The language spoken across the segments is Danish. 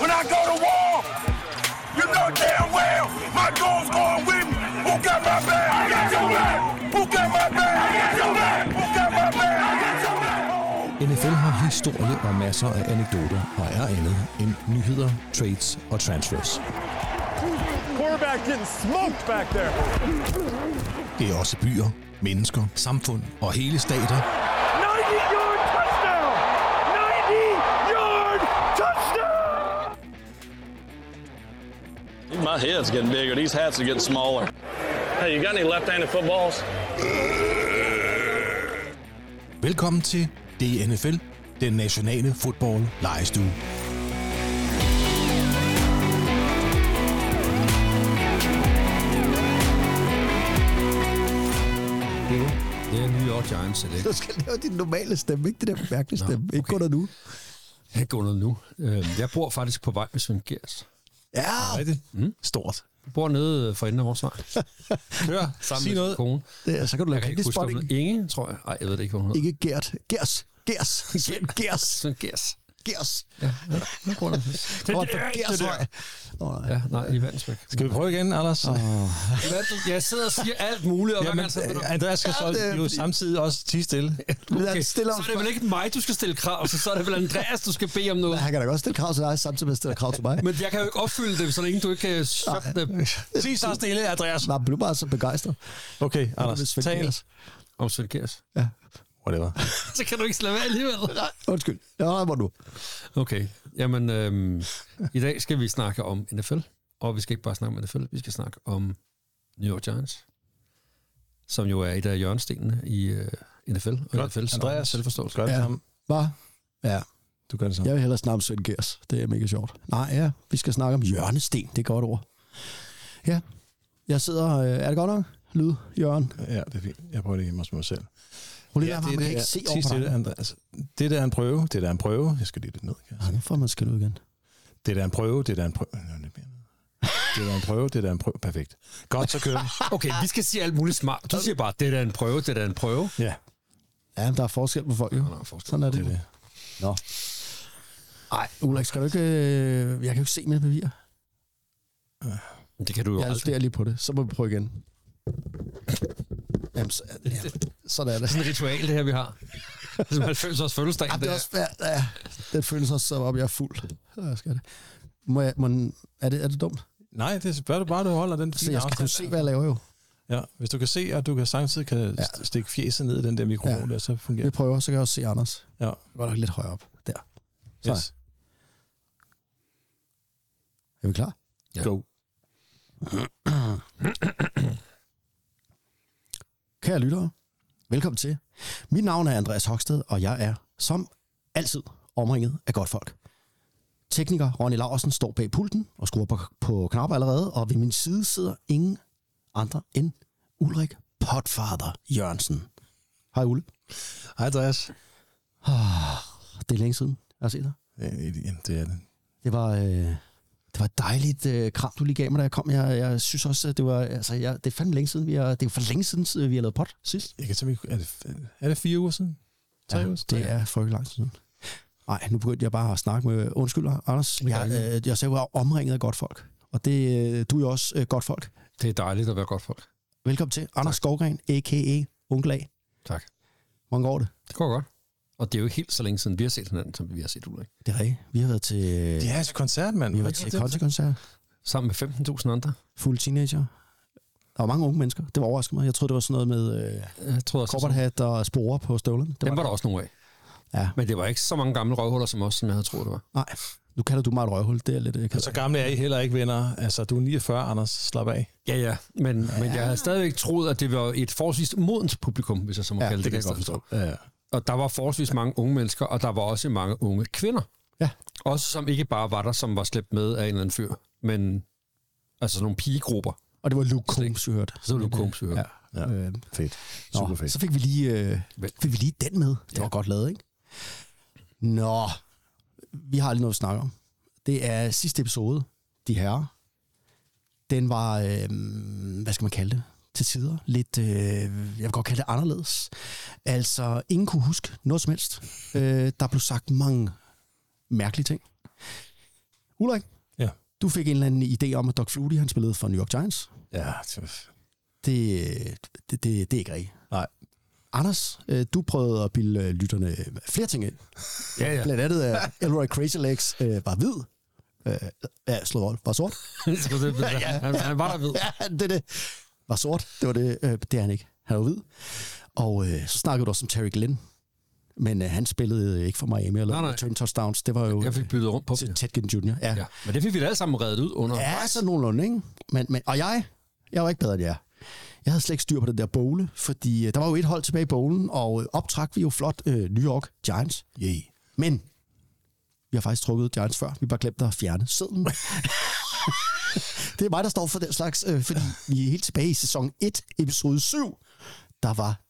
when I go to war. You know damn well my goal's going with me. Who got my back? I got your back. Who got my back? I got your back. Who got my back? I got your back. NFL har historie og masser af anekdoter og er andet end nyheder, trades og transfers. Quarterback getting smoked back there. Det er også byer, mennesker, samfund og hele stater, 90-yard touchdown! 90-yard touchdown! My head's getting bigger. These hats are getting smaller. Hey, you got any left-handed footballs? Velkommen til DNFL, den nationale fodbold lejestue. Det er New York Giants, er det ikke? Du skal lave din normale stemme, ikke det der mærkelige Nå, stemme. Ikke okay. under nu. Jeg går ned nu. Øh, Jeg bor faktisk på vej med Svend Gers. Ja, Rigtigt? Mm. Stort. Jeg bor nede for enden af vores vej. Hør, Sammen sig med noget. kone. det, er- så kan du Jeg lave kan ikke huske, spotting. Inge, tror jeg. Nej, jeg ved det ikke, hvad hun hedder. Ikke Gert. Gers. Gers. Gers. Gers. Gers. Ja, ja. Nu går der. Hvor er det Gers vej? Åh, nej. Ja, nej, i Vandsbæk. Skal vi prøve igen, Anders? Oh. Jeg sidder og siger alt muligt, og så, øh, Andreas skal så Ja, er jo samtidig også tige stille. Men okay. så er det vel ikke mig, du skal stille krav, så, så er det vel Andreas, du skal bede om noget. Han kan da godt stille krav til dig, samtidig med at stille krav til mig. Men jeg kan jo ikke opfylde det, så længe du ikke kan shoppe det. Sig så stille, Andreas. Nej, men du er bare så begejstret. Okay, Anders, er tal. Gers. Om Svend Gers. Ja. Whatever. Så kan du ikke slå være alligevel. Nej, undskyld. Ja, hvor du. Okay, jamen øhm, i dag skal vi snakke om NFL, og vi skal ikke bare snakke om NFL, vi skal snakke om New York Giants, som jo er et af hjørnestenene i uh, NFL, og Godt. NFL's Andreas, selvforståelse. Gør det Ja. Hvad? Ja, Du gør det samme. jeg vil hellere snakke om Svend Gers. Det er mega sjovt. Nej, ja, vi skal snakke om hjørnesten. Det er godt ord. Ja, jeg sidder... øh, Er det godt nok? Lyd, Jørgen. Ja, det er fint. Jeg prøver det hjemme hos mig selv. Prøv lige Ja, det, kan det, ikke er- se over på dig. Andreas. Det der er en prøve. Det der er en prøve. Jeg skal lige lidt ned. Kan jeg Ja, nu får man skal ud igen. Det der er en prøve. Det der er en prøve. Nå, lidt mere. Det der er en prøve. Det der er en prøve. Perfekt. Godt, så kører vi. Okay, vi skal sige alt muligt smart. Du siger bare, det der er en prøve, det der er en prøve. Ja, Ja, men der er forskel på folk, jo. er forskel. Sådan er det. det er det. Nå. Ej, Ulrik, skal du ikke... Øh, jeg kan jo ikke se med papir. Det kan du jo Jeg aldrig. lige på det. Så må vi prøve igen. Jamen, så, ja, sådan er det. Sådan et ritual, det her, vi har. Som 90 års fødselsdag. Ja, det er også, ja, ja, den føles også som om, jeg er fuld. Så jeg skal det. Må jeg, må, er, det, er det dumt? Nej, det er bare, bare du holder den fine jeg skal afstand. se, hvad jeg laver jo. Ja, hvis du kan se, og du kan samtidig kan Ja. stikke fjeset ned i den der mikrofon Ja. der, så fungerer Vi det. prøver, så kan jeg også se Anders. Ja, Godt nok lidt højere op. Der. Så. yes. Er vi klar? Ja. Go. Kære lyttere, velkommen til. Mit navn er Andreas Hoksted, og jeg er som altid omringet af godt folk. Tekniker Ronny Laursen står bag pulten og skruer på, på knapper allerede, og ved min side sidder ingen andre end Ulrik Potfather Jørgensen. Hej Ulle. Hej, Andreas. Det er længe siden, jeg har set dig. Ja, det er det. Det var, øh, det var et dejligt øh, kram, du lige gav mig, da jeg kom. Jeg, jeg synes også, at det var, altså, jeg, det er fandme længe siden, vi har, det er jo for længe siden, øh, vi har lavet pot sidst. Jeg kan simpelthen, er, det, er det fire uger siden? Tre Ja, uger siden? det er frygtelig lang siden. Nej, nu begyndte jeg bare at snakke med... Undskyld, Anders. Jeg, øh, jeg sagde, var omringet af godt folk. Og det, øh, du er jo også øh, godt folk. Det er dejligt at være godt folk. Velkommen til. Anders Skovgren, a.k.a. Onkel A. Tak. Hvordan går det? Det går godt. Og det er jo ikke helt så længe siden, vi har set hinanden, som vi har set Ulrik. Det er rigtigt. Vi har været til, Det er altså koncert, mand. vi har været til koncertkoncert. Sammen med 15.000 andre. Fuld teenager. Der var mange unge mennesker. Det var overraskende mig. Jeg troede, det var sådan noget med øh, Jeg tror også, korporthat og sporer på støvlerne. Det Dem var der også nogle af. Ja. Men det var ikke så mange gamle røvhuller som os, som jeg havde troet, det var. Nej, nu kalder du mig et røvhul. Det er lidt... Øh, Så gamle er I heller ikke, venner. Altså, du er 49, Anders. Slap af. Ja, ja. Men, ja. men jeg havde stadigvæk troet, at det var et forholdsvis modent publikum, hvis jeg så må Ja, kalde det. Det kan jeg godt forstå. Ja, ja. Og der var forholdsvis mange unge mennesker, og der var også mange unge kvinder. Ja. Også som ikke bare var der, som var slæbt med af en eller anden fyr, men altså nogle pigegrupper. Og det var Luke Combs, vi hørte. Så var Luke Combs, vi hørte. Ja. Ja. Øh, Fedt. Nå, Super fedt. så fik vi lige, øh, fik vi lige den med. Det Ja. var godt lavet, ikke? Nå, vi har lige noget at snakke om. Det er sidste episode, de herrer. Den var, øh, hvad skal man kalde det, til tider. Lidt, øh, jeg vil godt kalde det anderledes. Altså, ingen kunne huske noget som helst. Øh, der blev sagt mange mærkelige ting. Ulrik, Ja. du fik en eller anden idé om, at Doug Flutie, han spillede for New York Giants. Ja, det- Det, det, det, er ikke rigtigt. nej. Anders, øh, du prøvede at bilde øh, lytterne flere ting ind. Ja, ja. Blandt andet, at Elroy Crazy Legs øh, var hvid. Øh, ja, slået vold. Var sort. Det? han, han var der ved. Ja, det er det. Var sort. Det var det. Øh, det er han ikke. Han var hvid. Og øh, så snakkede du også om Terry Glenn. Men øh, han spillede øh, ikke for Miami eller Nej, nej. touchdowns. Det var jo Jeg fik byttet rundt på til. Ted Ginn Jr. Ja. Ja. Men det fik vi da alle sammen reddet ud under. Ja, så nogenlunde, ikke? Men, men, og jeg, jeg var ikke bedre end jer. Jeg havde slet ikke styr på den der bowle, fordi øh, der var jo et hold tilbage i bowlen, og øh, optrak vi jo flot øh, New York Giants. Yeah. Men vi har faktisk trukket Giants før. Vi bare glemt at fjerne sedlen. det er mig, der står for den slags, øh, fordi vi er helt tilbage i sæson 1, episode 7. Der var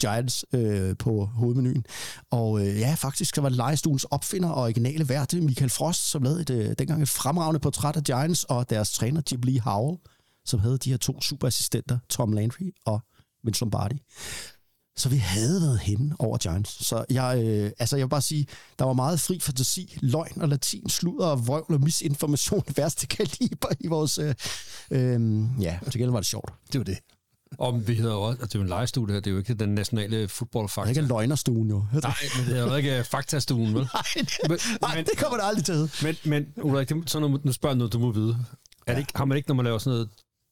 Giants øh, på hovedmenuen. Og øh, ja, faktisk så var det legestuens opfinder og originale vært, Michael Frost, som lavede et, øh, dengang et fremragende portræt af Giants, og deres træner, Jim Lee Howell, som havde de her to superassistenter, Tom Landry og Vince Lombardi. Så vi havde været henne over Giants. Så jeg, øh, altså jeg vil bare sige, der var meget fri fantasi, løgn og latin, sludder og vrøvl og misinformation af værste kaliber i vores... Øh, øh, ja, til gengæld var det sjovt. Det var det. Og vi hedder også, altså det er jo en legestudie her, det er jo ikke den nationale Det er fodboldfakta. ikke en løgnerstuen, jo. Nej, men det er jo ikke faktastuen, vel? Nej, det, Men- nej, men- det kommer det aldrig til. Men, men Ulrik, det, sådan noget, nu spørger jeg noget, du må vide. Er det ikke, har man ikke, når man laver sådan noget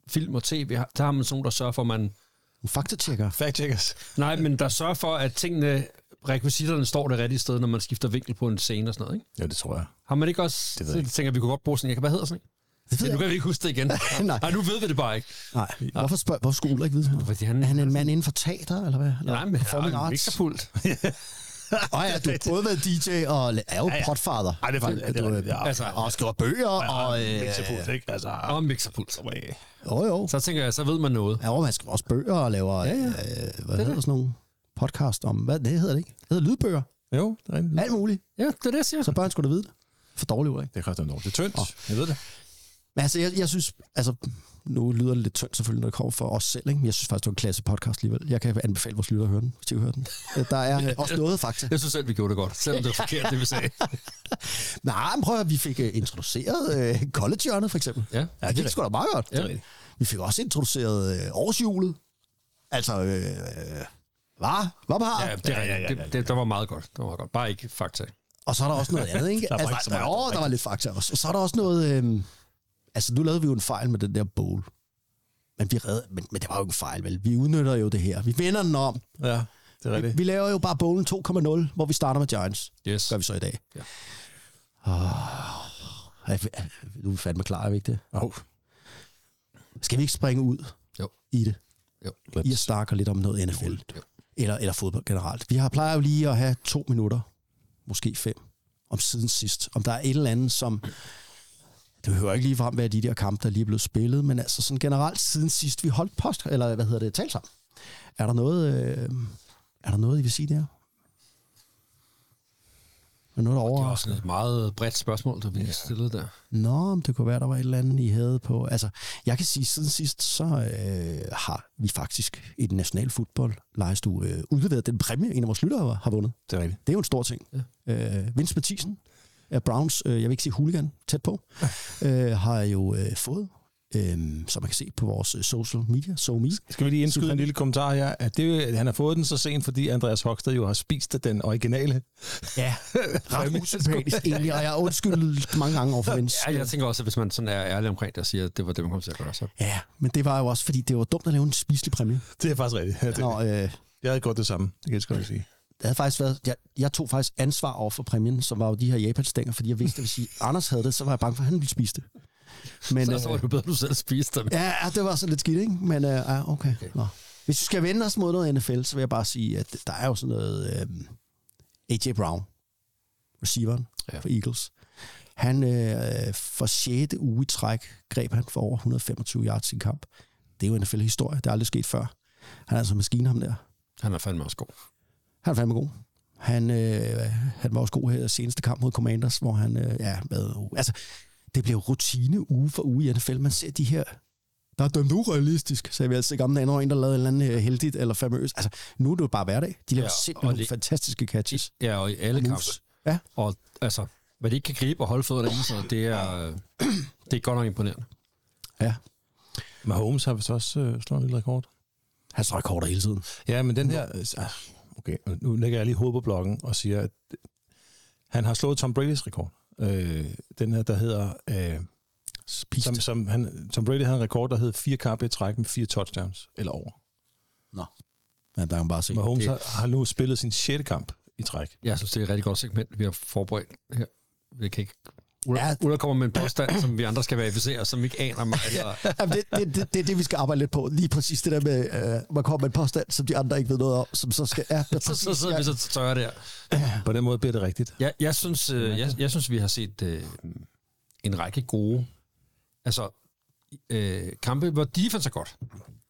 film og tv, der har man sådan nogen, der sørger for, at man... En faktatjekker. Fact checkers. Nej, men der sørger for, at tingene, rekvisitterne står det rigtige sted, når man skifter vinkel på en scene og sådan noget, ikke? Ja, det tror jeg. Har man ikke også... Det ved jeg ikke. tænker vi kunne godt bruge sådan en. Hvad hedder sådan en? Det ved Ja, nu jeg kan vi ikke huske det igen. Nej. Nej, nu ved vi det bare ikke. Nej, hvorfor, spørger, hvorfor skulle Ulrik vide noget? Fordi han, Er han en mand inden for teater, eller hvad? Eller Nej, men han er en mixerpult. Åh ja, du har både været DJ og er jo potfather. Ej, det er faktisk... Du, øh, ja, Altså, og skriver bøger, og... Øh, Mixerpult, ikke? Altså, Og en mixerpult. jo, jo. Så tænker jeg, så ved man noget. Ja, og man skriver også bøger og laver... Ja, ja. Øh, hvad hedder sådan nogle podcast om... Hvad det hedder det ikke? Det hedder lydbøger. jo, det er rigtigt. Alt muligt. Ja, det er det, jeg siger. Så børn skulle da vide det. For dårligt, Ulrik. Det koster noget. Det er tyndt. Jeg ved det. Men altså, jeg, jeg synes... Altså, nu lyder det lidt tyndt selvfølgelig, når det kommer for os selv, ikke? Men jeg synes faktisk, det var en klasse podcast alligevel. Jeg kan anbefale vores lyttere at høre den, hvis de vil høre den. Øh, Der er også noget, fakta. Jeg synes selv, vi gjorde det godt, selvom det var forkert, det vi sagde. Nej, men prøv at vi fik uh, introduceret uh, college for eksempel. Ja. Ja, det gik sgu da meget godt. Ja. Vi fik også introduceret uh, årshjulet. Altså, øh, øh, hvad? Hvad har? Ja, det, er rigtigt. det, det, der var meget godt. Det var meget godt. Bare ikke fakta. Og så er der også noget andet, ikke? Der var altså, ikke så meget. Jo, der var lidt fakta også. Og så er der også noget... Øh, altså, nu lavede vi jo en fejl med den der bowl. Men, vi redde, men, men det var jo ikke en fejl, vel? Vi udnytter jo det her. Vi vender den om. Ja, det er rigtigt. Vi laver jo bare bowlen 2.0, hvor vi starter med Giants. Yes. Gør vi så i dag. Ja. Oh, er, er, du er fandme klar, er vi ikke det? Oh, Skal vi ikke springe ud Jo. i det? Jo. I at snakke lidt om noget NFL. Jo. Eller, eller fodbold generelt. Vi har plejer jo lige at have to minutter, måske fem, om siden sidst. Om der er et eller andet, som... Det behøver ikke lige frem være de der kampe, der lige er blevet spillet, men altså sådan generelt siden sidst vi holdt post, eller hvad hedder det, talt sammen. Er der noget, øh, er der noget, I vil sige der? Er der noget, der Det var også et meget bredt spørgsmål, der vi stillede der. Nå, men det kunne være, der var et eller andet, I havde på. Altså, jeg kan sige, siden sidst, så øh, har vi faktisk i den nationale fodbold lejestue øh, udleveret den præmie, en af vores lyttere har vundet. det er rigtigt. Det er jo en stor ting. Ja. Øh, Vince Mathisen af Browns, øh, jeg vil ikke sige hooligan, tæt på, øh, har jo øh, fået, øh, som man kan se på vores øh, social media, SoMe. Skal vi lige indskyde Super. en lille kommentar her? At det, han har fået den så sent, fordi Andreas Hoksted jo har spist den originale. Ja, ret usympatisk egentlig, og jeg har undskyldt mange gange over for Vince. Ja, jeg tænker også, at hvis man sådan er ærlig omkring det og siger, at det var det, man kom til at gøre, så... Ja, men det var jo også, fordi det var dumt at lave en spiselig præmie. Det er faktisk rigtigt. Ja, det, Når, øh, jeg havde gjort det samme. Det kan jeg sgu ikke sige. Det havde faktisk været, jeg, jeg tog faktisk ansvar over for præmien, som var jo de her japanstænger, fordi jeg vidste, at hvis I, Anders havde det, så var jeg bange for, at han ville spise det. Men, Så, så var øh, det bedre, du selv spiste dem. ja, det var så lidt skidt, ikke? Men uh, ja, okay. okay. Nå. Hvis vi skal vende os mod noget NFL, så vil jeg bare sige, at der er jo sådan noget... Øh, A.J. Brown, receiveren Ja. for Eagles. Han øh, for 6. uge i træk greb han for over 125 yards i kamp. Det er jo NFL-historie. Det er aldrig sket før. Han er altså maskine, ham der. Han er fandme også god. Han er fandme god. Han, øh, han var også god her i seneste kamp mod Commanders, hvor han, øh, ja, med, altså, det blev rutine uge for uge i NFL. Man ser de her, der er dømt urealistisk, sagde vi altid i gamle dage, når en, der lavede en eller anden øh, heldigt eller famøs. Altså, nu er det jo bare hverdag. De laver Ja, simpelthen det- fantastiske catches. Ja, og i alle kampe. Ja. Og altså, hvad de ikke kan gribe og holde fødderne i, så det er, øh, det er godt nok imponerende. Ja, Mahomes har vist også øh, slået en lille rekord. han står rekorder hele tiden. Ja, men den her... øh, Okay, nu lægger jeg lige hovedet på blokken og siger, at han har slået Tom Brady's rekord. Øh, den her, der hedder... Øh, Spist. som, som han, Tom Brady havde en rekord, der hed fire kampe i træk med fire touchdowns eller over. Nå. Ja, der kan man bare se. Mahomes det- har, har nu spillet sin sjette kamp i træk. Jeg synes, det er et rigtig godt segment, vi har forberedt her. Vi kan ikke... Ulla, Ja. ja. Ulla kommer med en påstand, som vi andre skal verificere, som vi ikke aner mig. Eller, Jamen, det, det, det, det er det, vi skal arbejde lidt på. Lige præcis det der med, øh, man kommer med en påstand, som de andre ikke ved noget om, som så skal... Ja, så, så sidder vi så tørre der. På den måde bliver det rigtigt. Jeg, jeg, synes, øh, jeg, jeg synes, vi har set øh, en række gode altså, øh, kampe, hvor defense er godt.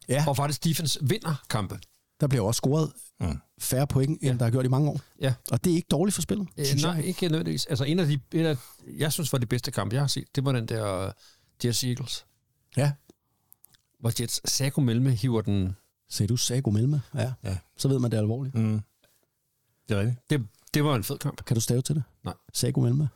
Ja, Og faktisk defense vinder kampe. Der bliver også scoret Mm. færre point, end der har gjort i mange år. Ja. Og det er ikke dårligt for spillet, Øh, synes nej, jeg. ikke nødvendigvis. Altså en af de, en af, jeg synes var det bedste kamp, jeg har set, det var den der uh, Jets Eagles, Ja. hvor Jets Sago Melme hiver den. Se, du Sago Melme. Ja. Ja. Så ved man, det er alvorligt. Mm. Det er rigtigt. Det, det var en fed kamp. Kan du stave til det? Nej. Sago Melme?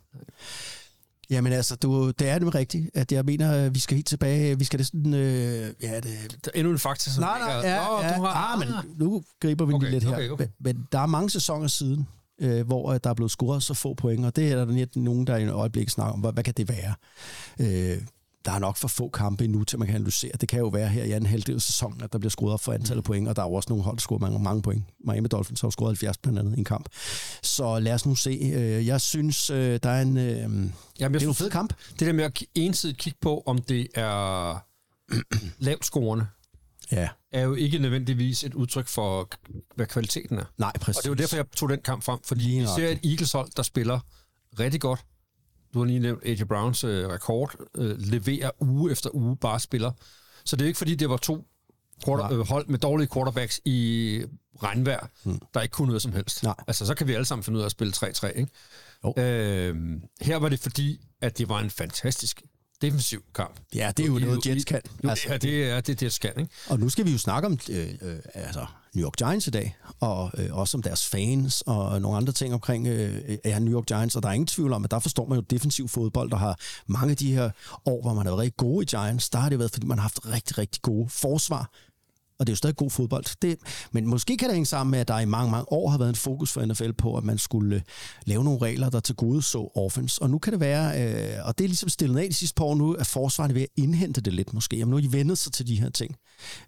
Jamen altså, du, det er det rigtigt, at jeg mener, vi skal helt tilbage. Vi skal det sådan... Øh, ja, det, Der er endnu en fakta, som Nej, nej, ja, Nå, ja. du har, ah, men nu griber vi Okay, lige lidt her. okay, okay. Men, men der er mange sæsoner siden, øh, hvor øh, der er blevet scoret så få point, og det er der net nogen, der i en øjeblik snakker om, hvad, hvad kan det være? Øh, der er nok for få kampe endnu, til man kan analysere. Det kan jo være her i anden halvdel af sæsonen, at der bliver scoret op for antallet af point, og der er jo også nogle hold, der scorer mange, mange point. Miami Dolphins har jo scoret 70 blandt andet i en kamp. Så lad os nu se. Øh, jeg synes, øh, der er en... Øh, det er Jamen, jeg en synes, fed kamp. det der med at ensidigt kigge på, om det er lavt scorende, Ja, er jo ikke nødvendigvis et udtryk for, hvad kvaliteten er. nej, præcis. Og det var derfor, jeg tog den kamp frem, fordi Lige vi ser et Eagles-hold, der spiller rigtig godt. Du har lige nævnt AJ Browns øh, rekord, øh, leverer uge efter uge, bare spiller. Så det er ikke, fordi det var to quarter, øh, hold med dårlige quarterbacks i regnvejr, Hmm. der ikke kunne noget som helst. Nej. Altså, så kan vi alle sammen finde ud af at spille 3-3, ikke? Jo. Øh, her var det fordi, at det var en fantastisk defensiv kamp. Ja, det er jo I- noget, Jets kan. Altså, ja, det er det, det skal, ikke? Og nu skal vi jo snakke om øh, øh, altså New York Giants i dag, og øh, også om deres fans, og nogle andre ting omkring øh, New York Giants. Og der er ingen tvivl om, at der forstår man jo defensiv fodbold, der har mange af de her år, hvor man har været rigtig gode i Giants. Der har det været, fordi man har haft rigtig, rigtig gode forsvar. Og det er jo stadig god fodbold. Det, men måske kan det hænge sammen med, at der i mange, mange år har været en fokus for NFL på, at man skulle øh, lave nogle regler, der til gode så offense. Og nu kan det være, øh, og det er ligesom stillet af de sidste par år nu, at forsvaret er ved at indhente det lidt måske. Jamen nu har de vendet sig til de her ting.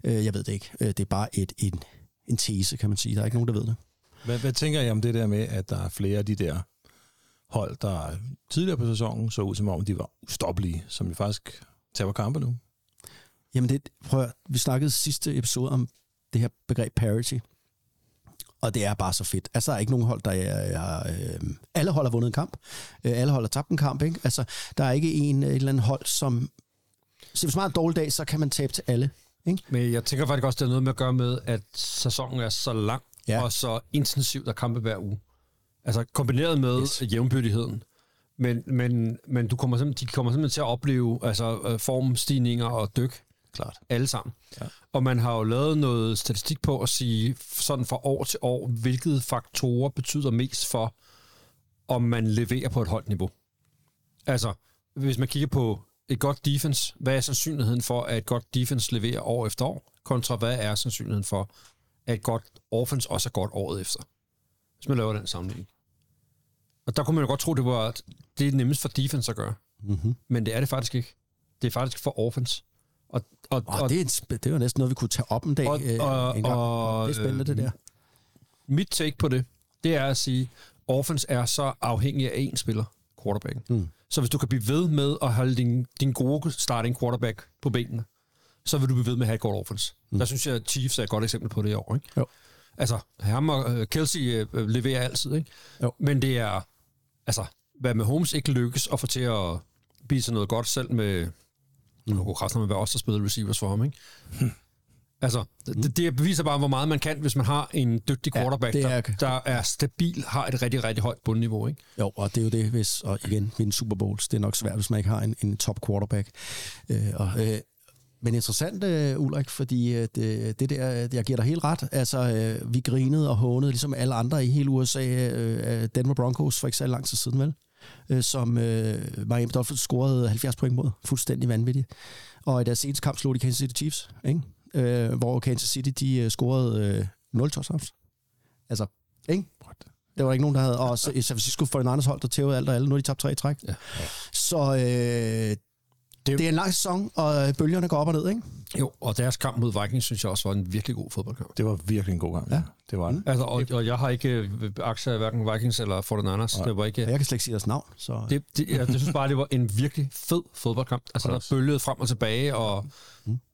Øh, jeg ved det ikke. Øh, det er bare et, en, en tese, kan man sige. Der er ikke nogen, der ved det. Hvad, hvad tænker I om det der med, at der er flere af de der hold, der tidligere på sæsonen så ud som om, de var ustoppelige, som de faktisk tager kampe nu? Jamen det, prøv at, vi snakkede sidste episode om det her begreb parity. Og det er bare så fedt. Altså, der er ikke nogen hold, der er... er øh, alle hold har vundet en kamp. Øh, alle hold har tabt en kamp, ikke? Altså, der er ikke en, et eller andet hold, som... Så hvis man har en dårlig dag, så kan man tabe til alle. Ikke? Men jeg tænker faktisk også, det har noget med at gøre med, at sæsonen er så lang Ja. og så intensivt at kampe hver uge. Altså kombineret med Yes. yes. jævnbyrdigheden. Men, men, men du kommer simpelthen, de kommer simpelthen til at opleve altså, øh, formstigninger og dyk Klart. alle sammen. Ja. Og man har jo lavet noget statistik på at sige, sådan fra år til år, hvilke faktorer betyder mest for, om man leverer på et højt niveau. Altså, hvis man kigger på et godt defense, hvad er sandsynligheden for, at et godt defense leverer år efter år, kontra hvad er sandsynligheden for, at et godt offense også er godt året efter. Hvis man laver den sammenligning. Og der kunne man jo godt tro, det var det er nemmest for defense at gøre. Mm-hmm. Men det er det faktisk ikke. Det er faktisk for offense. Og, og, Og det, er, sp- det er jo næsten noget, vi kunne tage op en dag. Og- øh, og- en gang. og, det er spændende, det øh, der. mit take på det, det er at sige, offense er så afhængig af én spiller, quarterbacken. Mm. Så hvis du kan blive ved med at holde din, din gode starting quarterback på benene, så vil du blive ved med at have et godt offense. Mm. Der synes jeg, at Chiefs er et godt eksempel på det i år. Ikke? Jo. Altså, ham og uh, Kelsey uh, leverer altid, ikke? Jo. Men det er, altså, hvad med Holmes ikke lykkes at få til at blive til noget godt selv med, nu kunne kraften være også der spillede receivers for ham, ikke? Altså, det, det beviser bare, hvor meget man kan, hvis man har en dygtig quarterback, ja, er- der, der er stabil, har et rigtig, rigtig højt bundniveau, ikke? Jo, og det er jo det, hvis, og igen, vinde Super Bowls, det er nok svært, hvis man ikke har en, en top quarterback. Øh, og, øh, men interessant, øh, Ulrik, fordi øh, det, det der, jeg giver dig helt ret. Altså, øh, vi grinede og hånede, ligesom alle andre i hele USA, øh, Denver Broncos for ikke så lang tid siden, vel? øh, som øh, Miami Dolphins scorede 70 point mod. Fuldstændig vanvittigt. Og i deres seneste kamp slog de Kansas City Chiefs, ikke? Øh, hvor Kansas City de øh, scorede øh, 0 touchdowns. Altså, ikke? Der var ikke nogen, der havde... Og San Francisco 49ers hold, der tævede alt og alle. Nu har de tabt tre i træk. Ja. Så øh, det, det er en lang sæson, og bølgerne går op og ned, ikke? Jo, og deres kamp mod Vikings, synes jeg også var en virkelig god fodboldkamp. Det var virkelig en god gang. Ja. Det var det. Altså, og, og jeg har ikke øh, aktier af hverken Vikings eller 49ers. Det var ikke... Jeg kan slet ikke sige deres navn, så... Det, det, jeg, jeg synes bare, det var en virkelig fed fodboldkamp. Altså, der bølgede frem og tilbage, og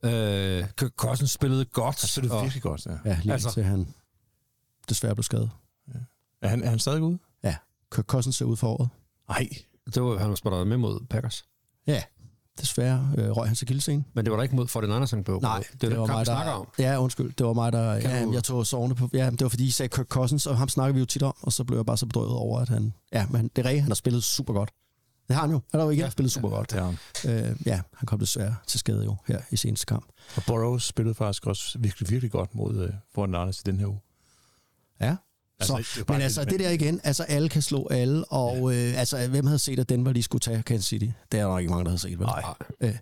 øh, Kirk Cousins spillede godt. Så det er og, virkelig godt, ja. Ja, lige Altså- altså, til han desværre blev skadet. Er han, er han stadig ude? Ja, Kirk Cousins ser ud for året. Nej. det var, han var spurgt med mod Packers. Ja, desværre øh, røg han til kildescenen. Men det var da ikke mod 49ers, han blev. Nej, det, det, det var den vi snakker om. Ja, undskyld, det var mig, der... Kan Ja, du- jeg tog sovende på... Ja, det var fordi, I sagde Kirk Cousins, og ham snakker vi jo tit om, og så blev jeg bare så bedrøvet over, at han... Ja, men det er rigtigt, han har spillet super godt. Det har han jo. Han har jo igen ja, spillet super godt. Det er han. Øh, ja, han kom desværre til skade jo her i seneste kamp. Og Burrows spillede faktisk også virkelig, virkelig godt mod uh, Foran Anders i den her uge. Ja. Altså, det så, men altså, det der igen, altså alle kan slå alle, og ja. øh, altså, hvem havde set, at Denver lige skulle tage Kansas City? Det er der nok ikke mange, der havde set, vel? Nej. Øh,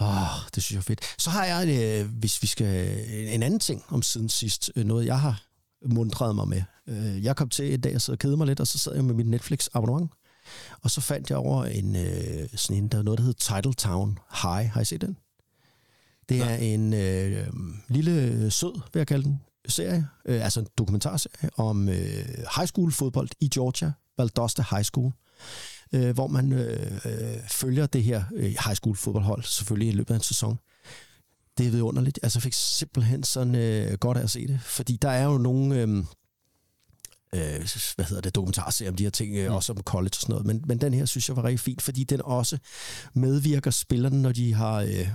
åh, det synes jeg er fedt. Så har jeg, øh, hvis vi skal, en anden ting om siden sidst, øh, noget jeg har mundret mig med. Øh, jeg kom til en dag og sad og kedede mig lidt, og så sad jeg med mit Netflix abonnement, og så fandt jeg over en, øh, sådan en, der er noget, der hedder Titletown High. Har I set den? Det er en øh, lille sød, vil jeg kalde den, serie, øh, altså en dokumentarserie om øh, high school fodbold i Georgia, Valdosta High School, øh, hvor man øh, øh, følger det her øh, high school fodboldhold selvfølgelig i løbet af en sæson. Det er vidunderligt. Altså jeg fik simpelthen sådan øh, godt af at se det, fordi der er jo nogle... Øh, øh, hvad hedder det, dokumentarserier om de her ting, øh, også om college og sådan noget. Men, men den her synes jeg var rigtig fint, fordi den også medvirker spillerne, når de har, øh,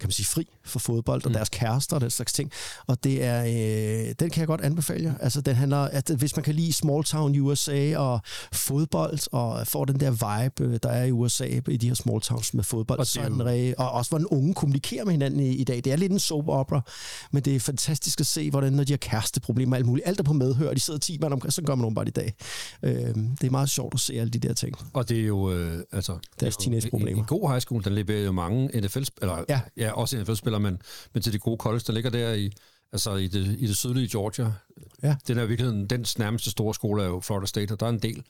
kan man sige, fri for fodbold, og deres kærester og den slags ting. Og det er, øh, den kan jeg godt anbefale jer. Altså, den handler, at hvis man kan lide small town USA og fodbold, og får den der vibe, øh, der er i USA i de her small towns med fodbold, Og det er så er den jo- rigtig, og også hvordan unge kommunikerer med hinanden i, i dag. Det er lidt en soap opera, men det er fantastisk at se, hvordan når de har kæresteproblemer og alt muligt, alt er på medhør, de sidder 10 mand omkring, så gør man bare i dag. Øh, det er meget sjovt at se alle de der ting. Og det er jo, øh, altså... Deres er teenageproblemer. En, en god high school, den leverer jo mange NFL... Eller, ja. Ja. Ja, også NFL-spillere, men, men til de gode college, der ligger der i, altså i, det, i det sydlige Georgia. Ja. Den er i virkeligheden, den nærmeste store skole er jo Florida State, og der er en del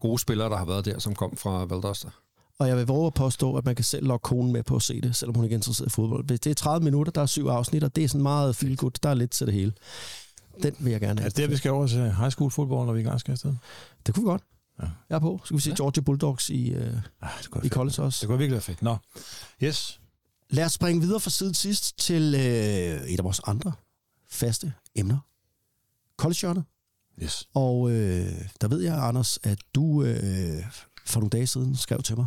gode spillere, der har været der, som kom fra Valdosta. Og jeg vil våge at påstå, at man kan selv lokke konen med på at se det, selvom hun ikke er interesseret i fodbold. Hvis det er 30 minutter, der er syv afsnit, og det er sådan meget feel good. Der er lidt til det hele. Den vil jeg gerne Er have. det der, vi skal over til high school fodbold, når vi er i gang skal afsted? Det kunne vi godt. Ja. Jeg er på. Skal vi se Georgia Bulldogs i, øh, Ah, det i college også? Det kunne virkelig være fedt. Nå, yes. Lad os springe videre fra siden sidst til øh, et af vores andre faste emner. College Yes. Og øh, der ved jeg, Anders, at du øh, for nogle dage siden skrev til mig,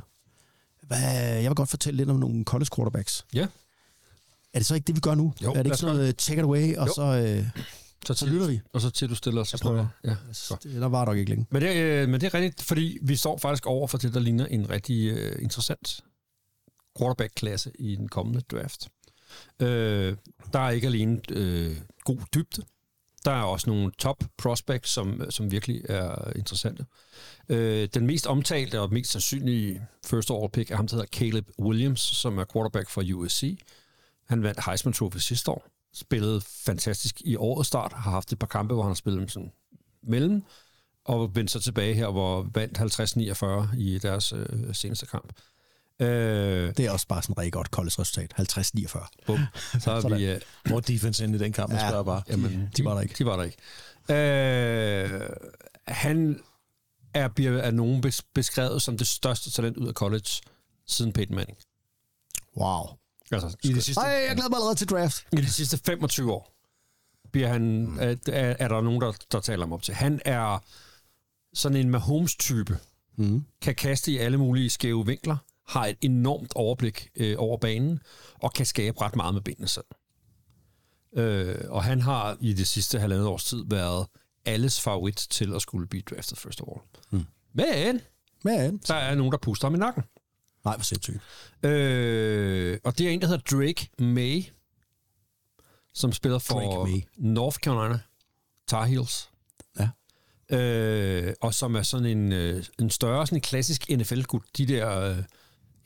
hvad, jeg vil godt fortælle lidt om nogle college quarterbacks. Ja. Er det så ikke det, vi gør nu? Jo, er det ikke sådan noget take it away, og Jo. så... Øh, Så, Så lytter vi. Og så til du stiller os. Jeg prøver. Ja, det, der var nok ikke længe. Men det, er, øh, men det er rigtigt, fordi vi står faktisk over for det, der ligner en rigtig øh, interessant quarterback-klasse i den kommende draft. Øh, der er ikke alene øh, god dybde, der er også nogle top prospects, som, som virkelig er interessante. Øh, den mest omtalte og mest sandsynlige first overall pick er ham, der hedder Caleb Williams, som er quarterback for USC. Han vandt Heisman Trophy sidste år, spillede fantastisk i årets start, har haft et par kampe, hvor han har spillet sådan mellem, og vendte så tilbage her, hvor vandt 50-49 i deres øh, seneste kamp. Øh, Det er også bare sådan et rigtig godt college-resultat. 50-49. bum. Så er vi... Øh, Hvor er defense ind i den kamp, man Ja. spørger bare. jamen, de var der ikke. De var der ikke. Øh, han er, bliver af nogen bes- beskrevet som det største talent ud af college siden Peyton Manning. Wow. Altså, i de sidste, Ej, jeg glæder mig allerede til draft. i de sidste 25 år bliver han, er, er, er der nogen, der, der taler ham op til. Han er sådan en Mahomes-type. Mm. Kan kaste i alle mulige skæve vinkler, har et enormt overblik øh, over banen, og kan skabe ret meget med benene selv. Øh, og han har i det sidste halvandet års tid været alles favorit til at skulle blive draftet first of all. Mm. Men Men, der er nogen, der puster ham i nakken. nej, hvor sindssygt. Øh, og det er en, der hedder Drake May, som spiller for. North Carolina Tar Heels. Ja. øh, og som er sådan en, øh, en større, sådan en klassisk NFL-gut. De der øh,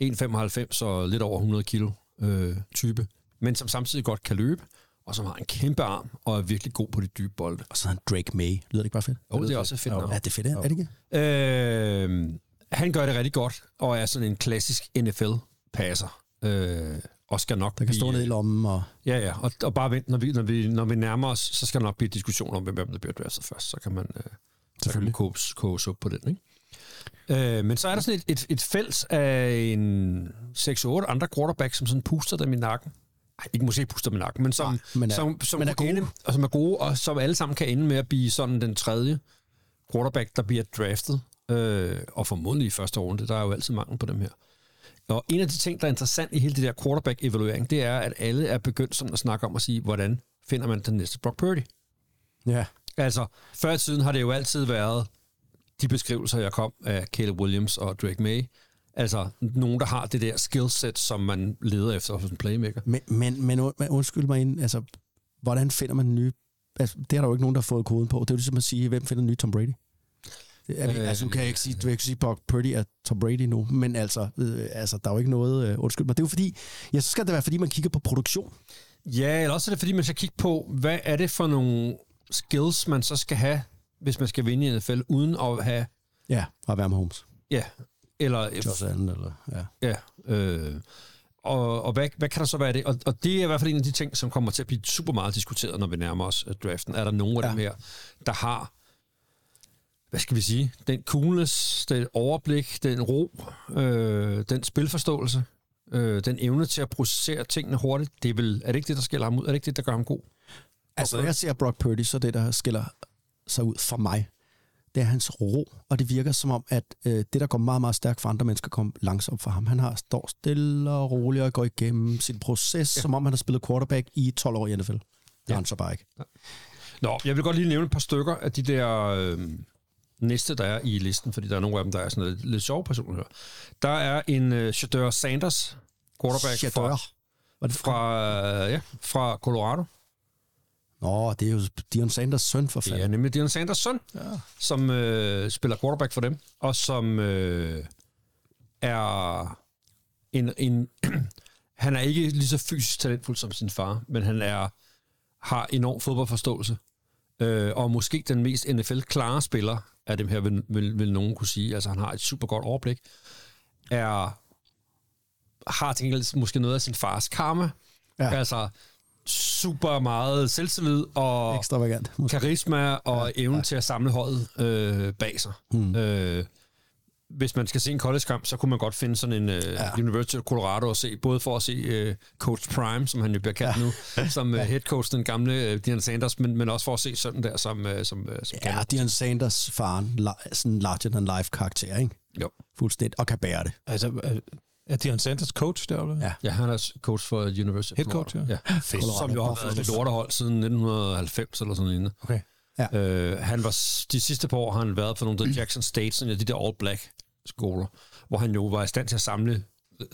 1,95 og lidt over 100 kilo øh, type, men som samtidig godt kan løbe, og som har en kæmpe arm og er virkelig god på de dybe bolde. Og så er han Drake May. Lyder det ikke bare fedt? Jo, det er også fedt navn. Ja, det er fedt, er det ikke? Øh, han gør det rigtig godt, og er sådan en klassisk NFL-passer. Øh, og skal nok Der kan stå ned i lommen og... Ja, ja, og, og bare vent, når vi, når, vi, når vi nærmer os, så skal der nok blive diskussion om, hvem der bliver draftet først. Så kan man, øh, så kan man koges, koges op på den, ikke? Øh, men så er der sådan et, et, et felt af en 6-8 andre quarterbacks, som sådan puster dem i nakken. Ej, ikke måske puster dem i nakken, men som, Nej, men er- som, som, men er gode. Ende, og som er gode, og som alle sammen kan ende med at blive sådan den tredje quarterback, der bliver draftet. Øh, og formodentlig i første runde. Der er jo altid mangel på dem her. Og en af de ting, der er interessant i hele det der quarterback-evaluering, det er, at alle er begyndt sådan at snakke om at sige, hvordan finder man den næste Brock Purdy? Ja. Altså, før i tiden har det jo altid været de beskrivelser, jeg kom af Caleb Williams og Drake May. Altså, nogen, der har det der skillset, som man leder efter hos en playmaker. Men, men, men, und- men undskyld mig ind, altså, hvordan finder man en ny... Altså, det er der jo ikke nogen, der har fået koden på. Det er jo ligesom at sige, hvem finder en ny Tom Brady? Det Er vi, Øh, altså, nu kan jeg ikke sige, du kan ikke sige, Brock Purdy er Tom Brady nu, men altså, øh, altså der er jo ikke noget... Øh, undskyld mig. Det er jo fordi, ja, så skal det være, fordi man kigger på produktion. Ja, eller også er det, fordi man skal kigge på, hvad er det for nogle skills, man så skal have, hvis man skal vinde i NFL, uden at have, Ja, og være med Holmes. ja, eller Josh Allen, eller... Ja. Ja, øh, og, og hvad, hvad kan der så være det? Og, og det er i hvert fald en af de ting, som kommer til at blive super meget diskuteret, når vi nærmer os øh, draften. Er der nogen af Ja. dem her, der har, hvad skal vi sige, den coolness, den overblik, den ro, øh, den spilforståelse, øh, den evne til at processere tingene hurtigt, det er, vel, er det ikke det, der skiller ham ud? Er det ikke det, der gør ham god? Altså, når jeg ser Brock Purdy, så er det, der skiller sig ud for mig, det er hans ro, og det virker som om, at øh, det, der går meget, meget stærkt for andre mennesker, kommer langsomt for ham. Han har står stille og roligt og går igennem sin proces, ja. som om han har spillet quarterback i 12 år i NFL. Det ja. han så bare ikke. Nå, jeg vil godt lige nævne et par stykker af de der øh, næste, der er i listen, fordi der er nogle af dem, der er sådan lidt, lidt sjove personer. Der er en øh, Shadeur Sanders, quarterback Shadeur. fra, Var det fra, øh, ja, fra Colorado. Nå, det er jo Dion Sanders søn for Det fanden. er nemlig Dion Sanders søn, ja. som øh, spiller quarterback for dem, og som øh, er en... en han er ikke lige så fysisk talentfuld som sin far, men han er har enorm fodboldforståelse, øh, og måske den mest NFL-klare spiller af dem her, vil, vil, vil nogen kunne sige. Altså, han har et super godt overblik. Er, har til gengæld måske noget af sin fars karma. Ja. Ja. Altså, super meget selvtillid og Ekstravagant. måske. karisma og ja, evnen ja. til at samle holdet øh, bag sig. Hmm. Øh, hvis man skal se en college-kamp, så kunne man godt finde sådan en øh, ja. University of Colorado og se, både for at se øh, Coach Prime, som han jo bliver kaldt ja. nu, som øh, head coach, den gamle øh, Dion Sanders, men, men også for at se sådan der, som, øh, som, øh, som Ja, Dion Sanders faren, la- sådan en larger-than-life karakter, ikke? Jo. Fuldstændig, og kan bære det. Altså, er- Dion Sanders coach deroppe? Ja. Ja, han er coach for University of Head coach, Colorado. ja. ja. Fedt. Som jo har været et lortehold siden 1990 eller sådan noget. Okay. Ja. Øh, han var, de sidste par år har han været for nogle af Jackson State, sådan, de der all-black skoler, hvor han jo var i stand til at samle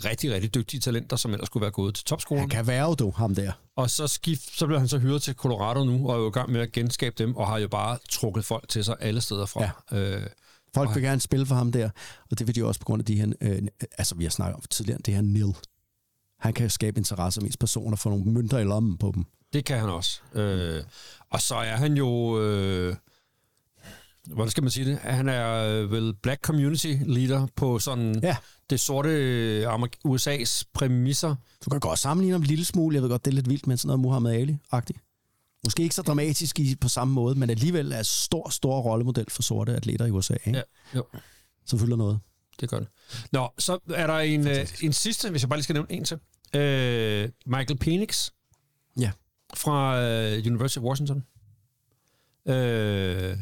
rigtig, rigtig dygtige talenter, som ellers skulle være gået til topskolen. Han kan være jo, du, ham der. Og så, skift, så blev han så hyret til Colorado nu, og er jo i gang med at genskabe dem, og har jo bare trukket folk til sig alle steder fra. Ja. Øh, Folk vil gerne spille for ham der, og det vil de også på grund af de her, øh, altså vi har snakket om tidligere, det her Nil. Han kan skabe interesse hos personer, få nogle mønter i lommen på dem. Det kan han også. Øh, og så er han jo... Øh, hvordan skal man sige det? Han er øh, vel Black Community Leader på sådan Ja. det sorte øh, USA's præmisser. Du kan godt sammenligne ham en lille smule. Jeg ved godt, det er lidt vildt med sådan noget Muhammad Ali-agtigt. Måske ikke så dramatisk i, på samme måde, men alligevel er stor, stor rollemodel for sorte atleter i USA, ikke? Ja, jo, som fylder noget. det gør det. Nå, så er der en, øh, en sidste, hvis jeg bare lige skal nævne en til. Øh, Michael Penix Ja. fra øh, University of Washington. Øh,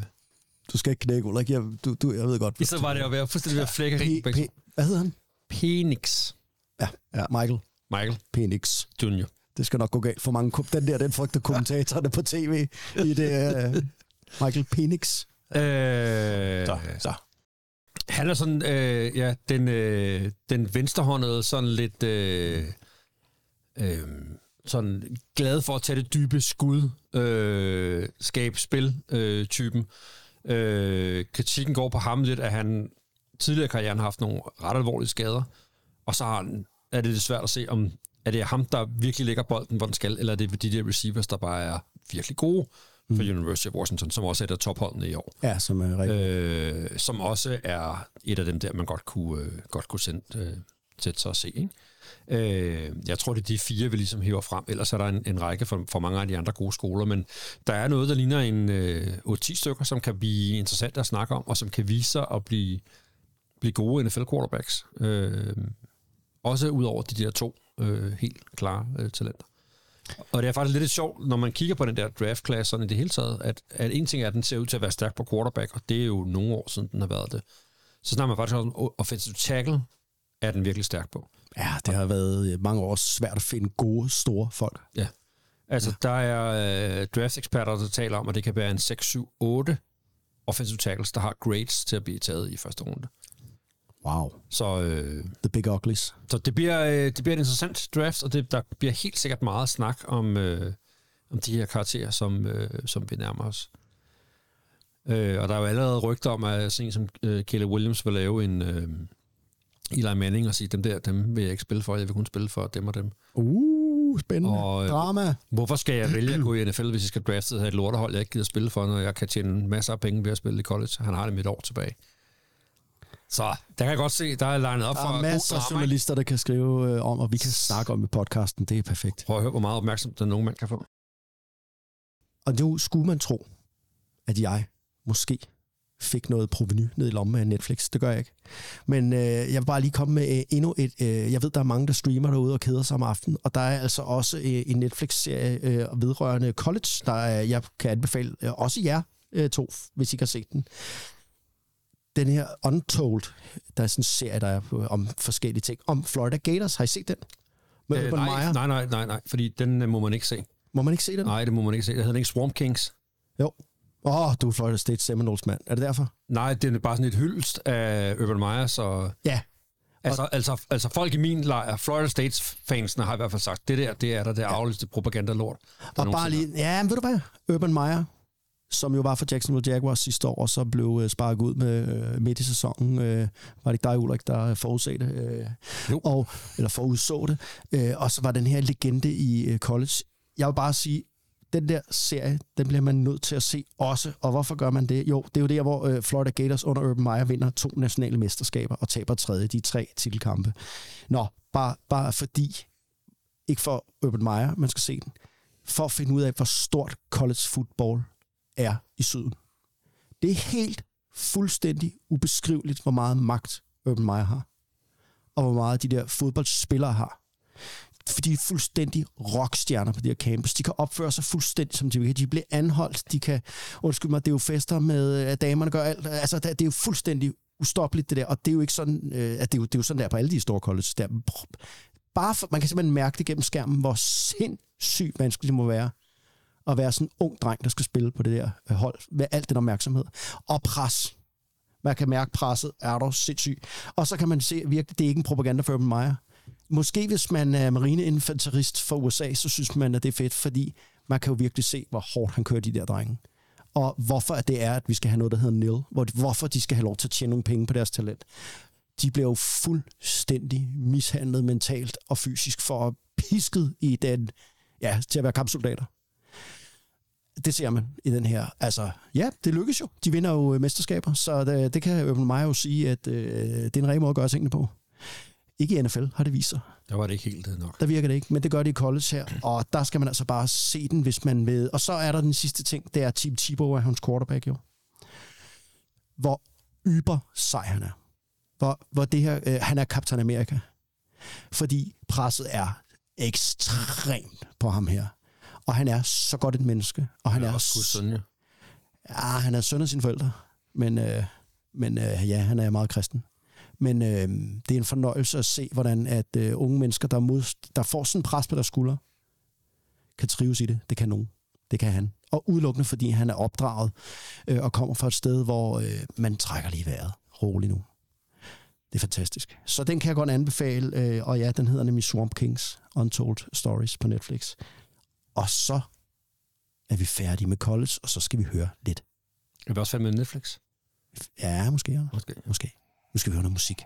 Du skal ikke knække, Ulrik. Jeg, du, du, jeg ved godt. så var det at fuldstændig ved at flække P, P, hvad hedder han? Penix. Ja, ja, Michael Michael Penix. Jr. Det skal nok gå galt for mange. Den der, den frygter kommentatorerne på tv i det. Uh, Michael Penix. Øh, Så, så. Han er sådan, øh, ja, den, øh, den venstrehåndede, sådan lidt, øh, øh, sådan glad for at tage det dybe skud, øh, skabe spil, øh, typen. Øh, kritikken går på ham lidt, at han tidligere i karrieren har haft nogle ret alvorlige skader, og så har han, er det lidt svært at se, om er det ham, der virkelig lægger bolden, hvor den skal, eller er det de der receivers, der bare er virkelig gode for University of Washington, som også er et af topholdene i år. Ja, som er rigtig. Øh, som også er et af dem der, man godt kunne, øh, godt kunne sende, øh, sætte sig og se. Ikke? Øh, jeg tror, det er de fire, vi ligesom hiver frem. Ellers er der en, en række for, for mange af de andre gode skoler, men der er noget, der ligner en øh, 8-10 stykker, som kan blive interessant at snakke om, og som kan vise sig at blive, blive gode NFL-quarterbacks. Øh, også ud over de der to øh, helt klare øh, talenter. Og det er faktisk lidt sjovt, når man kigger på den der draft-class sådan i det hele taget, at, at en ting er, at den ser ud til at være stærk på quarterback, og det er jo nogle år siden, den har været det. Så snakker man faktisk om offensive tackle, er den virkelig stærk på. Ja, det har været øh, mange år svært at finde gode, store folk. Ja. Altså, ja. der er øh, draft-eksperter, der taler om, at det kan være en 6, 7, 8 offensive tackles, der har grades til at blive taget i første runde. Wow. Så, øh, The Big Uglies. så det, bliver, øh, det bliver et interessant draft, og det, der bliver helt sikkert meget snak om, øh, om de her karakterer, som, øh, som vi nærmer os. Øh, og der er jo allerede rygter om, at sådan en som øh, Caleb Williams vil lave en øh, Eli Manning og sige, dem der, dem vil jeg ikke spille for, jeg vil kun spille for dem og dem. Uh, spændende. Og, øh, Drama. Hvorfor skal jeg vælge at gå i NFL, hvis jeg skal drafte et lortehold, jeg ikke gider spille for, når jeg kan tjene masser af penge ved at spille i college? Han har det mit år tilbage. Så der kan jeg godt se, der er legnet op Der for er god masser af journalister, der kan skrive øh, om, og vi kan snakke om i podcasten. Det er perfekt. Prøv at høre, hvor meget opmærksomhed den unge mand kan få. Og nu skulle man tro, at jeg måske fik noget proveny ned i lommen af Netflix. Det gør jeg ikke. Men øh, jeg vil bare lige komme med øh, endnu et... Øh, jeg ved, der er mange, der streamer derude og keder sig om aftenen, og der er altså også øh, en Netflix-serie øh, vedrørende college, der er, jeg kan anbefale øh, også jer øh, to, hvis I ikke har set den. Den her Untold, der er sådan en serie, der er om forskellige ting. Om Florida Gators. Har I set den? Med Øh, Urban nej, Meyer. nej, nej, nej, nej, fordi den øh, må man ikke se. Må man ikke se den? Nej, det må man ikke se. Det hedder den ikke Swamp Kings. Jo. Åh, oh, du er Florida State Seminoles mand. Er det derfor? Nej, det er bare sådan et hyldest af Urban Meyer, så... Ja. Altså, altså, altså folk i min lejr, Florida States fansene har i hvert fald sagt, det der, det er der det afligste propagandalort. der Og bare lige, ja, men ved du hvad? Urban Meyer, som jo var for Jacksonville Jaguars sidste år, og så blev øh, sparket ud med øh, midt i sæsonen. Øh, var det ikke dig, Ulrik, der forudsagde det? Øh, Jo. og, eller forudså det. Øh, og så var den her legende i øh, college. Jeg vil bare sige, den der serie, den bliver man nødt til at se også. Og hvorfor gør man det? Jo, det er jo der, hvor øh, Florida Gators under Urban Meyer vinder to nationale mesterskaber og taber tredje, de tre titelkampe. Nå, bare, bare fordi, ikke for Urban Meyer, man skal se den, for at finde ud af, hvor stort college football er i syden. Det er helt fuldstændig ubeskriveligt, hvor meget magt Urban Meyer har. Og hvor meget de der fodboldspillere har. For de er fuldstændig rockstjerner på de her campus. De kan opføre sig fuldstændig, som de vil. De bliver anholdt. De kan, undskyld mig, det er jo fester med, at damerne gør alt. Altså, det er jo fuldstændig ustoppeligt, det der. Og det er jo ikke sådan, øh, at det er jo, det er jo sådan der på alle de store colleges. Der. Bare for, man kan simpelthen mærke det gennem skærmen, hvor sindssygt vanskeligt det må være at være sådan en ung dreng, der skal spille på det der øh, hold, med alt den opmærksomhed. Og pres. Man kan mærke presset, er der sindssygt. Og så kan man se, virkelig, det er ikke en propaganda for Urban Meyer. Måske hvis man er marineinfanterist for USA, så synes man, at det er fedt, fordi man kan jo virkelig se, hvor hårdt han kører de der drenge. Og hvorfor det er, at vi skal have noget, der hedder nil. Hvor, hvorfor de skal have lov til at tjene nogle penge på deres talent. De bliver jo fuldstændig mishandlet mentalt og fysisk for at pisket i den, ja, til at være kampsoldater det ser man i den her. Altså, ja, det lykkes jo. De vinder jo øh, mesterskaber, så det, det kan Urban Meyer jo sige, at øh, det er en rigtig måde at gøre tingene på. Ikke i NFL, har det vist sig. Der var det ikke helt øh, nok. Der virker det ikke, men det gør det i college her, og der skal man altså bare se den, hvis man ved. Og så er der den sidste ting, det er Tim Tebow er hans quarterback jo. Hvor yber sej han er. Hvor, hvor det her, øh, han er Captain America. Fordi presset er ekstremt på ham her. Og han er så godt et menneske. Og han Han er også Guds søn, ja. Ja, han er søn af sine forældre, men, øh, men øh, ja, han er meget kristen. Men øh, det er en fornøjelse at se, hvordan at øh, unge mennesker, der, mod, der får sådan en pres på deres skuldre, kan trives i det. Det kan nogen. Det kan han. Og udelukkende, fordi han er opdraget øh, og kommer fra et sted, hvor øh, man trækker lige vejret. Rolig nu. Det er fantastisk. Så den kan jeg godt anbefale, øh, og ja, den hedder nemlig Swamp Kings Untold Stories på Netflix. Og så er vi færdige med college, og så skal vi høre lidt Er vi også fandme med Netflix? Ja, måske. Ja. Måske. Måske. Nu skal vi høre noget musik.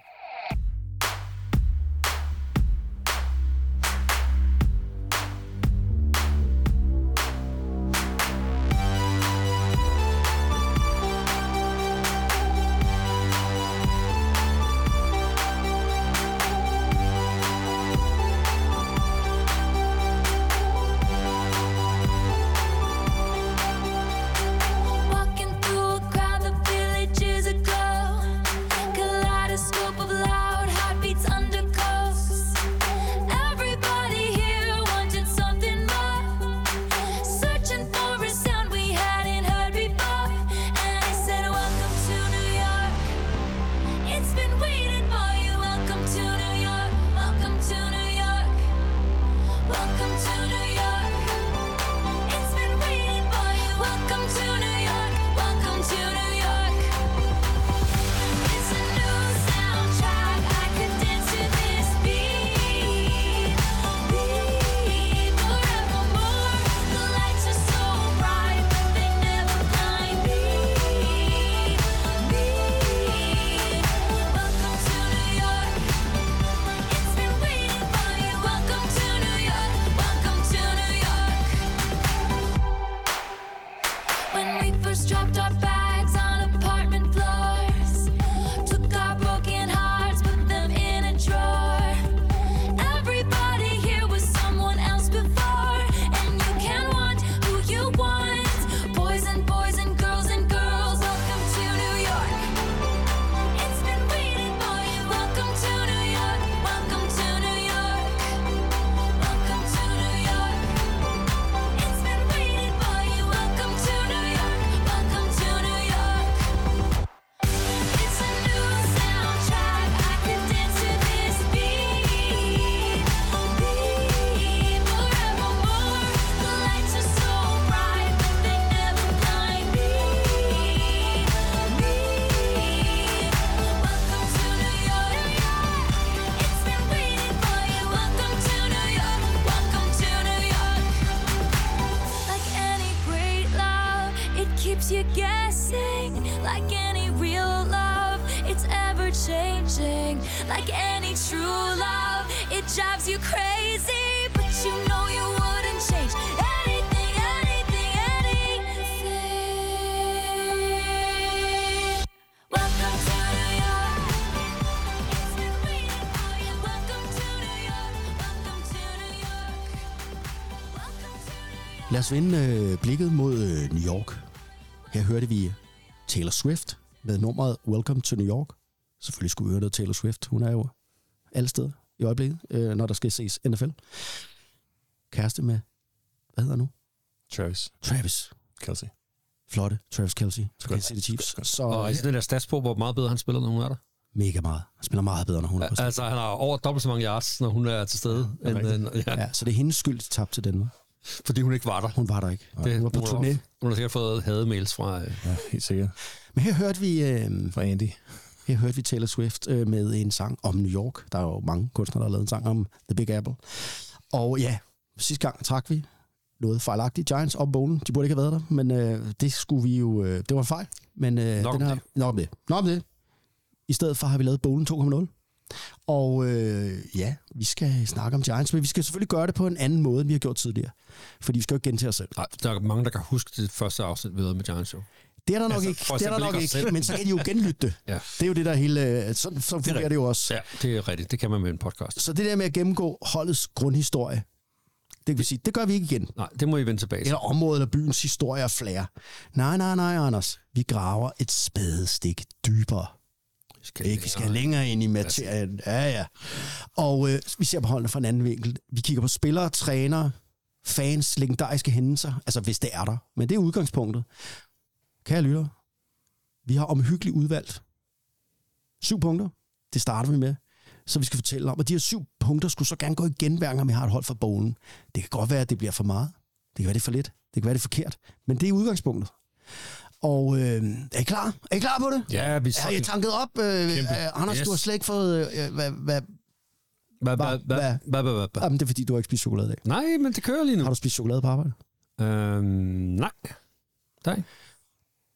Lad os vende øh, blikket mod øh, New York. Her hørte vi Taylor Swift med nummeret Welcome to New York. Selvfølgelig skulle vi høre noget Taylor Swift. Hun er jo alle steder i øjeblikket, øh, når der skal ses NFL. Kæreste med, hvad hedder nu? Travis Travis. Kelsey. Flotte. Travis Kelsey. Kansas City Chiefs. Så Og øh, i den der stats på, hvor meget bedre han spiller, når hun er der. mega meget. Han spiller meget bedre, når hun er på Altså, han har over dobbelt så mange yards, når hun er til stede, Ja, end, end, ja, Ja, så det er hendes skyld, de tabte til Danmark. Fordi hun ikke var der. Hun var der ikke. Det, Hun var på hun, turné. har, hun har sikkert fået hademails fra... Øh, Ja, helt sikkert. Men her hørte vi, øh, For Andy. her hørte vi Taylor Swift øh, med en sang om New York. Der er jo mange kunstnere, der har lavet en sang om The Big Apple. Og ja, sidste gang trak vi noget fejlagtigt. Giants op bowlen. De burde ikke have været der, men øh, det skulle vi jo... Øh, det var en fejl. Men øh, Nok den her, det. Nok om det. Nok om det. I stedet for har vi lavet bowlen 2.0. Og øh, ja, vi skal snakke om Giants, men vi skal selvfølgelig gøre det på en anden måde, end vi har gjort tidligere. Fordi vi skal jo ikke gentage os selv. nej, der er mange, der kan huske det første afsnit, vi lavede med Giants Show. Det er der nok Altså, ikke, det er der nok ikke selv. men så kan de jo genlytte det. Ja. Det er jo det der hele... øh, Sådan, sådan fungerer det, det jo også. Ja, det er rigtigt. Det kan man med en podcast. Så det der med at gennemgå holdets grundhistorie, det kan vi sige, det gør vi ikke igen. Nej, det må I vende tilbage til. Eller området eller byens historie og flere. Nej, nej, nej, Anders. Vi graver et spadestik dybere. Skal Ikke? Vi skal længere ind i materien. Ja, ja. Og øh, vi ser på holdene fra en anden vinkel. Vi kigger på spillere, trænere, fans, legendariske hændelser. Altså, hvis det er der. Men det er udgangspunktet. Kære lytter, vi har omhyggeligt udvalgt syv punkter. Det starter vi med. Så vi skal fortælle om. Og de her syv punkter skulle så gerne gå igen, hver gang vi har et hold for bowlen. Det kan godt være, at det bliver for meget. Det kan være, det er for lidt. Det kan være, det er forkert. Men det er udgangspunktet. Og øh, er I klar? Er I klar på det? Ja, vi Er I tanket op? Øh, øh, Anders, Yes. du har slet ikke fået... Øh, hvad, hvad, Hvad, hvad, Hvad- hvad, hvad- hvad, hvad, jamen, det er fordi, du har ikke spist chokolade i dag. Nej, men det kører lige nu. Har du spist chokolade på arbejde? Øhm, nej. Nej.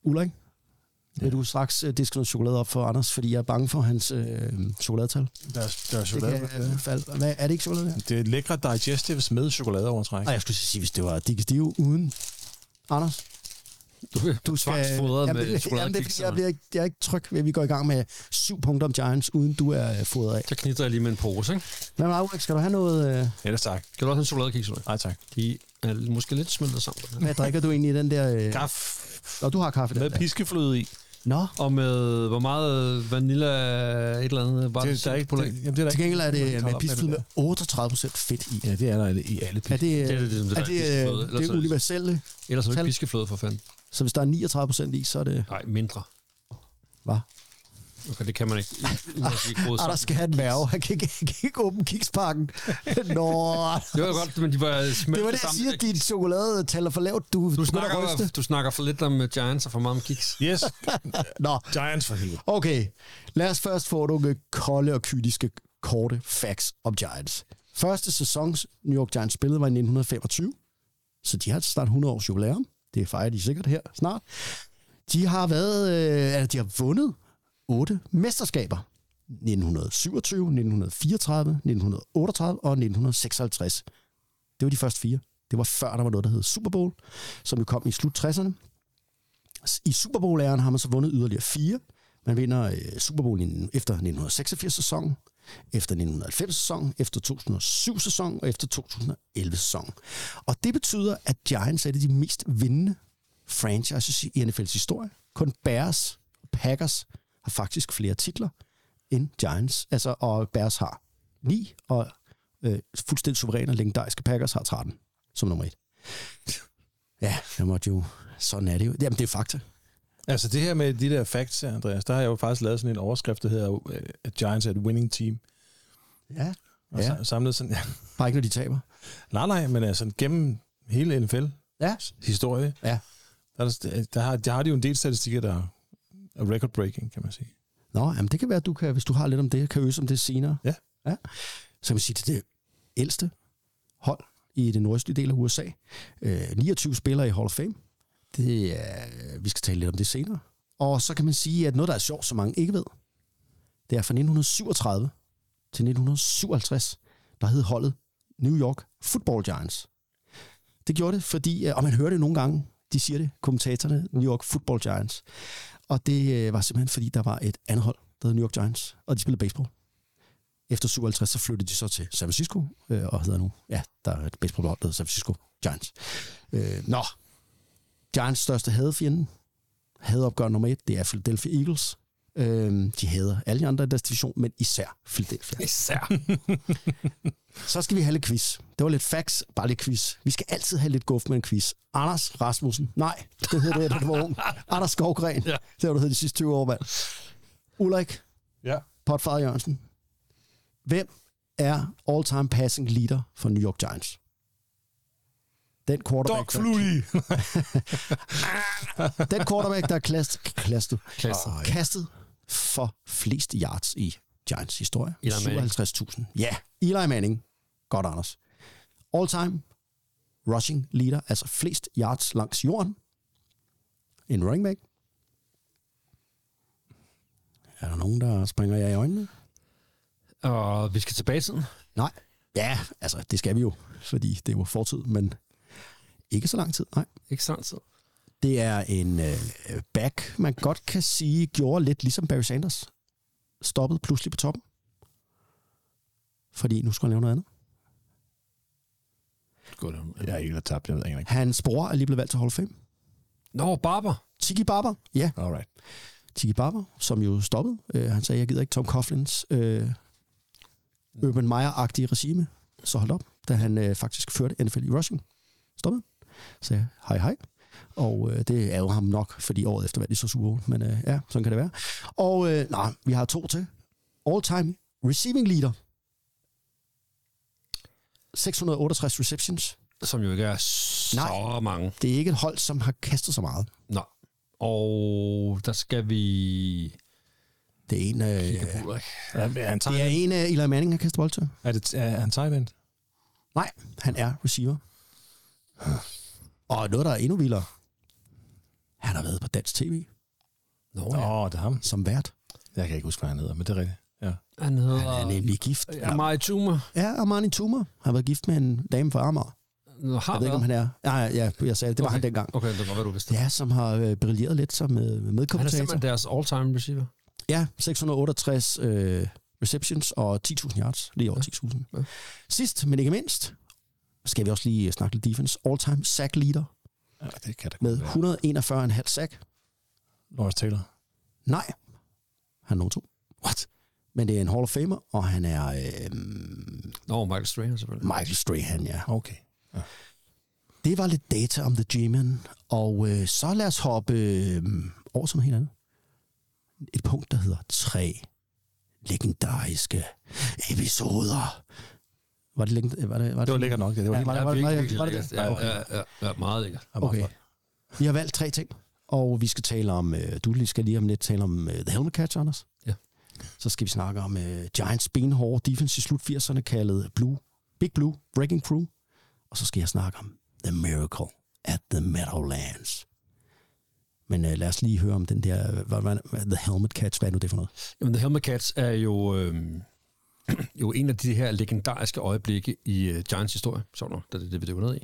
Ulrik, Vil du straks øh, diske noget chokolade op for Anders, fordi jeg er bange for hans øh, chokoladetal. Der er, der er Det chokolade. kan øh, falde. Hvad, er det ikke chokolade? her? Det er lækre digestives med chokoladeovertræk. Nej, jeg skulle sige, hvis det var digestive uden. Anders, Du, du skal... Jamen, med det, jamen, det er, jeg, ikke, jeg er ikke tryg ved, at vi går i gang med syv punkter om Giants, uden du er øh, fodret af. Så knitter jeg lige med en pose, ikke? Hvad med? Skal du have noget... Øh, Ellers tak. Skal du også have en chokoladekiks, eller? Nej, tak. De er måske lidt smeltet sammen. hvad drikker du egentlig i den der... Øh, Kaffe Nå, du har kaffe der. med piskefløde i. Nå, Og med hvor meget vanilla et eller andet? Bare Det, der er ikke, det, jamen, det er der til gengæld er det Hold med op piskefløde med det 38 procent fedt i. der. Ja, det er der i alle Er pisker. det, Det er det, det, det er der det, er piskefløde. øh, Ellers det er er det- universelle? Ellers er det Tal. ikke piskefløde for fanden. Så hvis der er 39 procent i, så er det... Nej, mindre. Hvad? Okay, det kan man ikke. Ah, der skal have en værve. Han kan ikke, han kan ikke åbne kikspakken. Nå, Det var godt, men de var det smeltet var det, jeg siger, at dit chokolade taler for lavt. Du, Du at snakker, du snakker for lidt om øh, Giants og for meget om kiks. Yes, Nå, Giants for helvede. okay. Lad os først få nogle kolde og kyniske korte facts om Giants. Første sæson, New York Giants spillede, var i 1925. Så de har snart 100 års jubilæum. Det fejrer de sikkert her snart. De har været, øh, altså, de har vundet otte mesterskaber. 1927, 1934, 1938 og 1956. Det var de første fire. Det var før, der var noget, der hed Super Bowl, som jo kom i slut 60'erne. I Super Bowl-æren har man så vundet yderligere fire. Man vinder øh, Super Bowl efter 1986-sæsonen, efter 1990-sæsonen, efter 2007-sæsonen og efter 2011-sæsonen. Og det betyder, at Giants er det de mest vindende franchises i NFL's historie. Kun Bears og Packers har faktisk flere titler end Giants. Altså, og Bears har 9, og øh, fuldstændig suveræne og legendariske Packers har 13 som nummer 1. Ja, jeg måtte jo... Sådan er det jo. Jamen, det er fakta. Altså det her med de der facts, Andreas, der har jeg jo faktisk lavet sådan en overskrift, der hedder, at Giants er et winning team. Ja. Og Ja. samlet sådan, ja. Bare ikke, når de taber. nej, nej, men altså gennem hele NFL Ja. historie, Ja. der, er der, der, har, der har de jo en del statistikker, der er record-breaking, kan man sige. Nå, jamen det kan være, at du kan, hvis du har lidt om det, kan øse om det senere. Ja. ja. Så kan man sige, det er det ældste hold i den nordøstlige del af USA. Øh, 29 spillere i Hall of Fame. Det er, vi skal tale lidt om det senere. Og så kan man sige, at noget, der er sjovt, som mange ikke ved, det er fra 1937 til 1957, der hed holdet New York Football Giants. Det gjorde det, fordi, øh, og man hører det nogle gange, de siger det, kommentatorerne, New York Football Giants. Og det øh, var simpelthen, fordi der var et andet hold, der hed New York Giants, og de spillede baseball. Efter 57, så flyttede de så til San Francisco, øh, og hedder nu, ja, der er et baseballhold, der hedder San Francisco Giants. Øh, nå, Giants største hadefjende, hadeopgør nummer et, det er Philadelphia Eagles. Øh, de hader alle de andre i deres division, men især Philadelphia. Især. Så skal vi have lidt quiz. Det var lidt facts, bare lidt quiz. Vi skal altid have lidt guf med en quiz. Anders Rasmussen. Nej, det hed det, da du var ung. Anders Skovgren. Ja. Det har du heddet de sidste 20 år, mand. Ulrik Ja. Potfar Jørgensen. Hvem er all-time passing leader for New York Giants? Den quarterback, Doc der, Flutie. den quarterback, der er klast, klastet, Klastet. oh, kastet for flest yards i Giants historie. Eli Manning. 57.000. Ja, Eli Manning. Godt, Anders. All-time rushing leader, altså flest yards langs jorden. En running back. Er der nogen, der springer jer i øjnene? Og vi skal tilbage i tiden. Nej. Ja, altså, det skal vi jo, fordi det er jo fortid, men ikke så lang tid, nej. Ikke så lang tid. Det er en øh, back, man godt kan sige, gjorde lidt ligesom Barry Sanders. Stoppede pludselig på toppen. Fordi nu skulle han lave noget andet. Jeg er ikke tabt, jeg ved ikke. Hans bror er lige blevet valgt til Hall of Fame. Nå, Barber. Tiki Barber, ja. Alright. Tiki Barber, som jo stoppede. Øh, han sagde, jeg gider ikke Tom Coughlins øh, Urban Meyer-agtige regime. Så hold op, da han øh, faktisk førte NFL i rushing. Stoppede. Så hej hej. Og øh, det er jo ham nok, fordi året efter vandt de så Bowl. Men øh, ja, sådan kan det være. Og øh, nej, vi har to til. All-time receiving leader. 668 receptions. Som jo ikke er så Nej. mange. Det er ikke et hold, som har kastet så meget. Nå. Og der skal vi... Det er en, øh. Er, er han det er en af Eli Manning har kastet bold til. Er, det, er han tight end? Nej, han er receiver. Og noget, der er endnu vildere. Han har været på dansk tv. Nå, Åh, ja. det er ham. som vært. Jeg kan ikke huske, hvad han hedder, men det er rigtigt. Ja. Han hedder... Han er nemlig gift. Ja, Mari Tumor. Ja, Armani Tumor har været gift med en dame fra Amager. Nå, Har Jeg ved ikke, om han er... Ja, ja, jeg sagde det. Var okay. han dengang. Okay, det var, hvad du vidste. Ja, som har øh, brilleret lidt som øh, Han er medkommentator. simpelthen deres all-time receiver. Ja, 668 øh, receptions og 10.000 yards. Lige over 10.000. Ja. Sidst, men ikke mindst, skal vi også lige snakke lidt defense. All-time sack leader ja, det kan det med godt være. 141,5 sack. Lawrence Taylor. Nej, han er nummer to. What? Men det er en Hall of Famer, og han er øh, Nå, Michael Strahan selvfølgelig. Michael Strahan, ja. Okay. Det var lidt data om The G-Man, og øh, så lad os hoppe øh, over til noget helt andet. Et punkt, der hedder tre legendariske episoder. Var det, legend- var det, var Det var lækkert nok. Det var, Ja, helt- var det- Ja, var det- var det- var det det? Ja, Ja, ja, meget lækkert. det Okay. Vi har valgt tre ting, og vi skal tale om, øh, du lige skal lige om lidt tale om uh, The Helmet Catch, Anders. Ja. Så skal vi snakke om uh, Giants benhårde defense i slut 80'erne, kaldet Blue, Big Blue, Wrecking Crew. Og så skal jeg snakke om The Miracle at the Meadowlands. Men uh, lad os lige høre om den der, hvad, hvad, The Helmet Catch, hvad er nu det for noget? Jamen, The Helmet Cats er jo, øh, jo en af de her legendariske øjeblikke i øh, Giants historie. Så det er det, vi dykker ned i.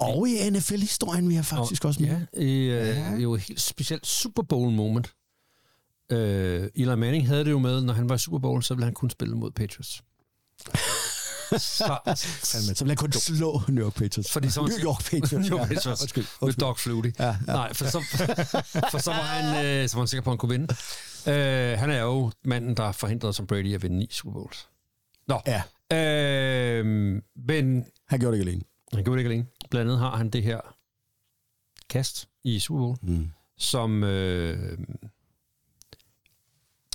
Og i NFL-historien vil jeg faktisk og, også med. Ja, i, øh, ja. jo et helt specielt Super Bowl moment. Øh, Eli Manning havde det jo med, når han var i Super Bowl, så ville han kun spille mod Patriots. så, så vil jeg kun slå New York Patriots. Fordi så- New York Patriots. New York ja. Patriots. Undskyld. med Doc Flutie. Ja, ja. Nej, for så, for så var han, øh, så var han sikker på, at han kunne vinde. Øh, han er jo manden, der forhindrede Tom Brady at vinde ni Super Bowls. Nå, Ja, øh, men han gjorde det ikke alene. han gjorde det ikke alene. Blandt andet har han det her kast i Super Bowl, Mm. som... Øh,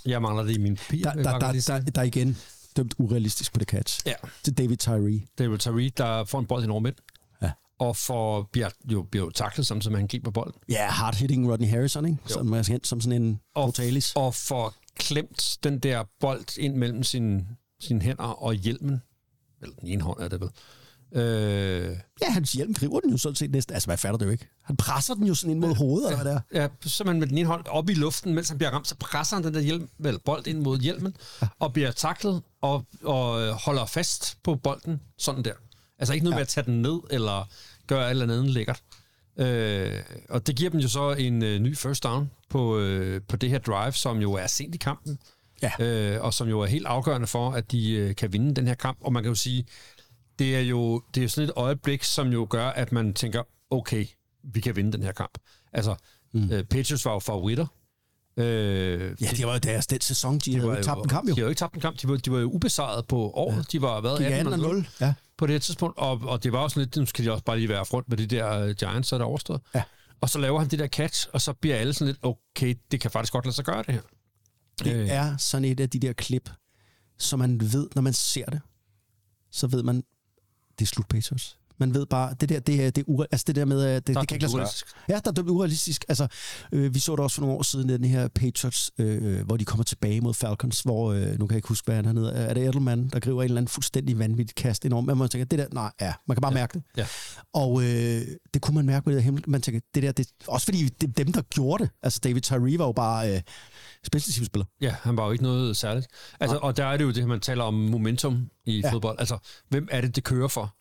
jeg mangler det i min papir. Der, der, der, der, der er igen dømt urealistisk på det catch. Ja. Til David Tyree. David Tyree, der får en bold i Norman. Ja. Og får, bliver, jo, bliver jo taklet, med, at han griber bolden. Ja, hard-hitting Rodney Harrison, ikke? Jo. Som er kendt som sådan en Og- brutalis. og får klemt den der bold ind mellem sine, sine hænder og hjelmen. Eller den ene hånd er det vel. Øh, Ja, hans hjelm griber den jo sådan set næsten. Altså, hvad fatter det jo ikke? Han presser den jo sådan ind mod hovedet, eller hvad det er. ja, simpelthen med den ene hånd op i luften, mens han bliver ramt, så presser han den der hjelm, vel, bold ind mod hjelmen, og bliver taklet og, og øh, holder fast på bolden, sådan der. Altså ikke noget ja. med at tage den ned, eller gøre et eller andet lækkert. Øh, og det giver dem jo så en øh, ny first down på, øh, på det her drive, som jo er sent i kampen. Ja. øh, og som jo er helt afgørende for, at de øh, kan vinde den her kamp. Og man kan jo sige, det er jo det er jo sådan et øjeblik, som jo gør, at man tænker, okay, vi kan vinde den her kamp. Altså, mm. øh, Patriots var jo favoritter. Øh, Ja, det var jo deres den sæson, de, de havde jo tabt en kamp jo. De har jo ikke tabt en kamp. De var, de var jo ubesejret på året. Ja. De var været Gik 18 18 0 0. Ja. på det her tidspunkt. Og, og det var også lidt, nu skal de også bare lige være rundt med de der uh, Giants, så er der overstået. Ja. Og så laver han det der catch, og så bliver alle sådan lidt, okay, det kan faktisk godt lade sig gøre det her. Det Øh. er sådan et af de der klip, som man ved, når man ser det, så ved man, det er slut Patriots. Man ved bare, det der, det er, det er ure, altså det der med, at det, Der er det kan ikke lade sig. Ja, der er dømt urealistisk. Altså, øh, vi så det også for nogle år siden, den her Patriots, øh, hvor de kommer tilbage mod Falcons, hvor, øh, nu kan jeg ikke huske, hvad han hedder, er det Edelman, der griber en eller anden fuldstændig vanvittig kast enormt, men man tænker, det der, nej, ja, man kan bare ja. mærke det. Ja. Og øh, det kunne man mærke med det der himmel, man tænker, det der, det, også fordi det dem, der gjorde det. Altså, David Tyree var jo bare øh, spiller. Ja, han var jo ikke noget særligt. Altså, og der er det jo det, man taler om momentum i ja. fodbold. Altså, hvem er det, det kører for?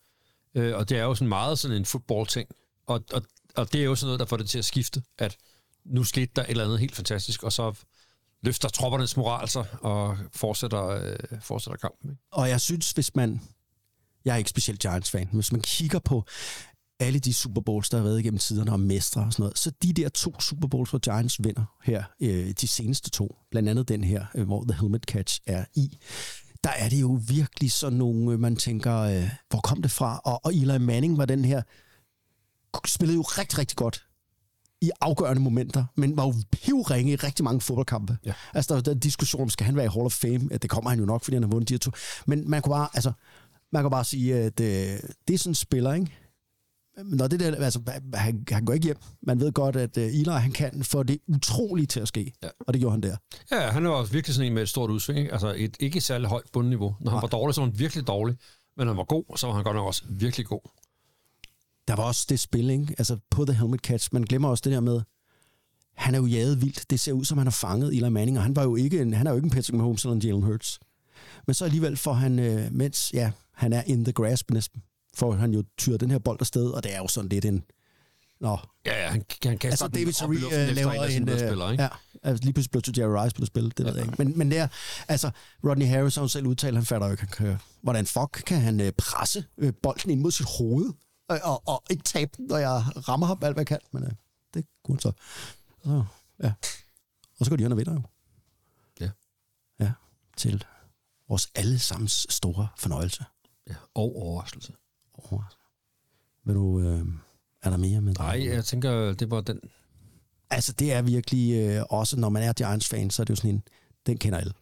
Øh, og det er jo sådan meget sådan en fodboldting. Og, og, og det er jo sådan noget, der får det til at skifte, at nu skete der et eller andet helt fantastisk, og så løfter troppernes moral sig og fortsætter, øh, fortsætter kampen. Ikke? Og jeg synes, hvis man... Jeg er ikke specielt Giants-fan, men hvis man kigger på alle de Super Bowls, der har været igennem tiderne og mestre og sådan noget, så de der to Super Bowls, hvor Giants vinder her, øh, de seneste to, blandt andet den her, øh, hvor The Helmet Catch er i, der er det jo virkelig sådan nogle, øh, man tænker, øh, hvor kom det fra? Og, og Eli Manning var den her, spillede jo rigtig, rigtig godt i afgørende momenter, men var jo pivringe i rigtig mange fodboldkampe. Ja. Altså, der var den diskussion om, skal han være i Hall of Fame? Ja, det kommer han jo nok, fordi han har vundet de her to. Men man kunne bare, altså, man kan bare sige, at øh, det er sådan en spiller, ikke? Men Når det der, altså, han, han går ikke hjem. Man ved godt, at øh, Eli, han kan få det utroligt til at ske. Ja. Og det gjorde han der. Ja, han var virkelig sådan en med et stort udsving. Ikke? Altså et ikke særlig højt bundniveau. Når han Nej. var dårlig, så var han virkelig dårlig. Men når han var god, så var han godt nok også virkelig god. Der var også det spil, ikke? Altså på The Helmet Catch. Man glemmer også det der med, han er jo jaget vildt. Det ser ud som, han har fanget Eli Manning, og han, var jo ikke en, han er jo ikke en Patrick Mahomes eller en Jalen Hurts. Men så alligevel får han, øh, mens ja, han er in the grasp næsten, får han jo tyret den her bold afsted, og det er jo sådan lidt en... Nå, Ja, ja, han, han kaster altså David op i Tari luften øh, laver en sine Øh, medspillere, ikke? ja, altså lige pludselig blev til Jerry Rice på det spil, det ved jeg ikke. Men, men det er, altså, Rodney Harris har jo selv udtalt, han fatter jo ikke, han kan, hvordan fuck kan han øh, presse øh, bolden ind mod sit hoved, og, og, og ikke tabe den, når jeg rammer ham alt, hvad jeg kan. Men øh, det kunne han så. så. Ja. Og så går de hen og vinder jo. Ja. Ja, til vores allesammens store fornøjelse. Ja, og overraskelse. Overraskelse. Vil du, øh, er der mere med Nej, jeg tænker, det var den. Altså, det er virkelig øh, også, når man er Giants-fan, så er det jo sådan en, den kender alle.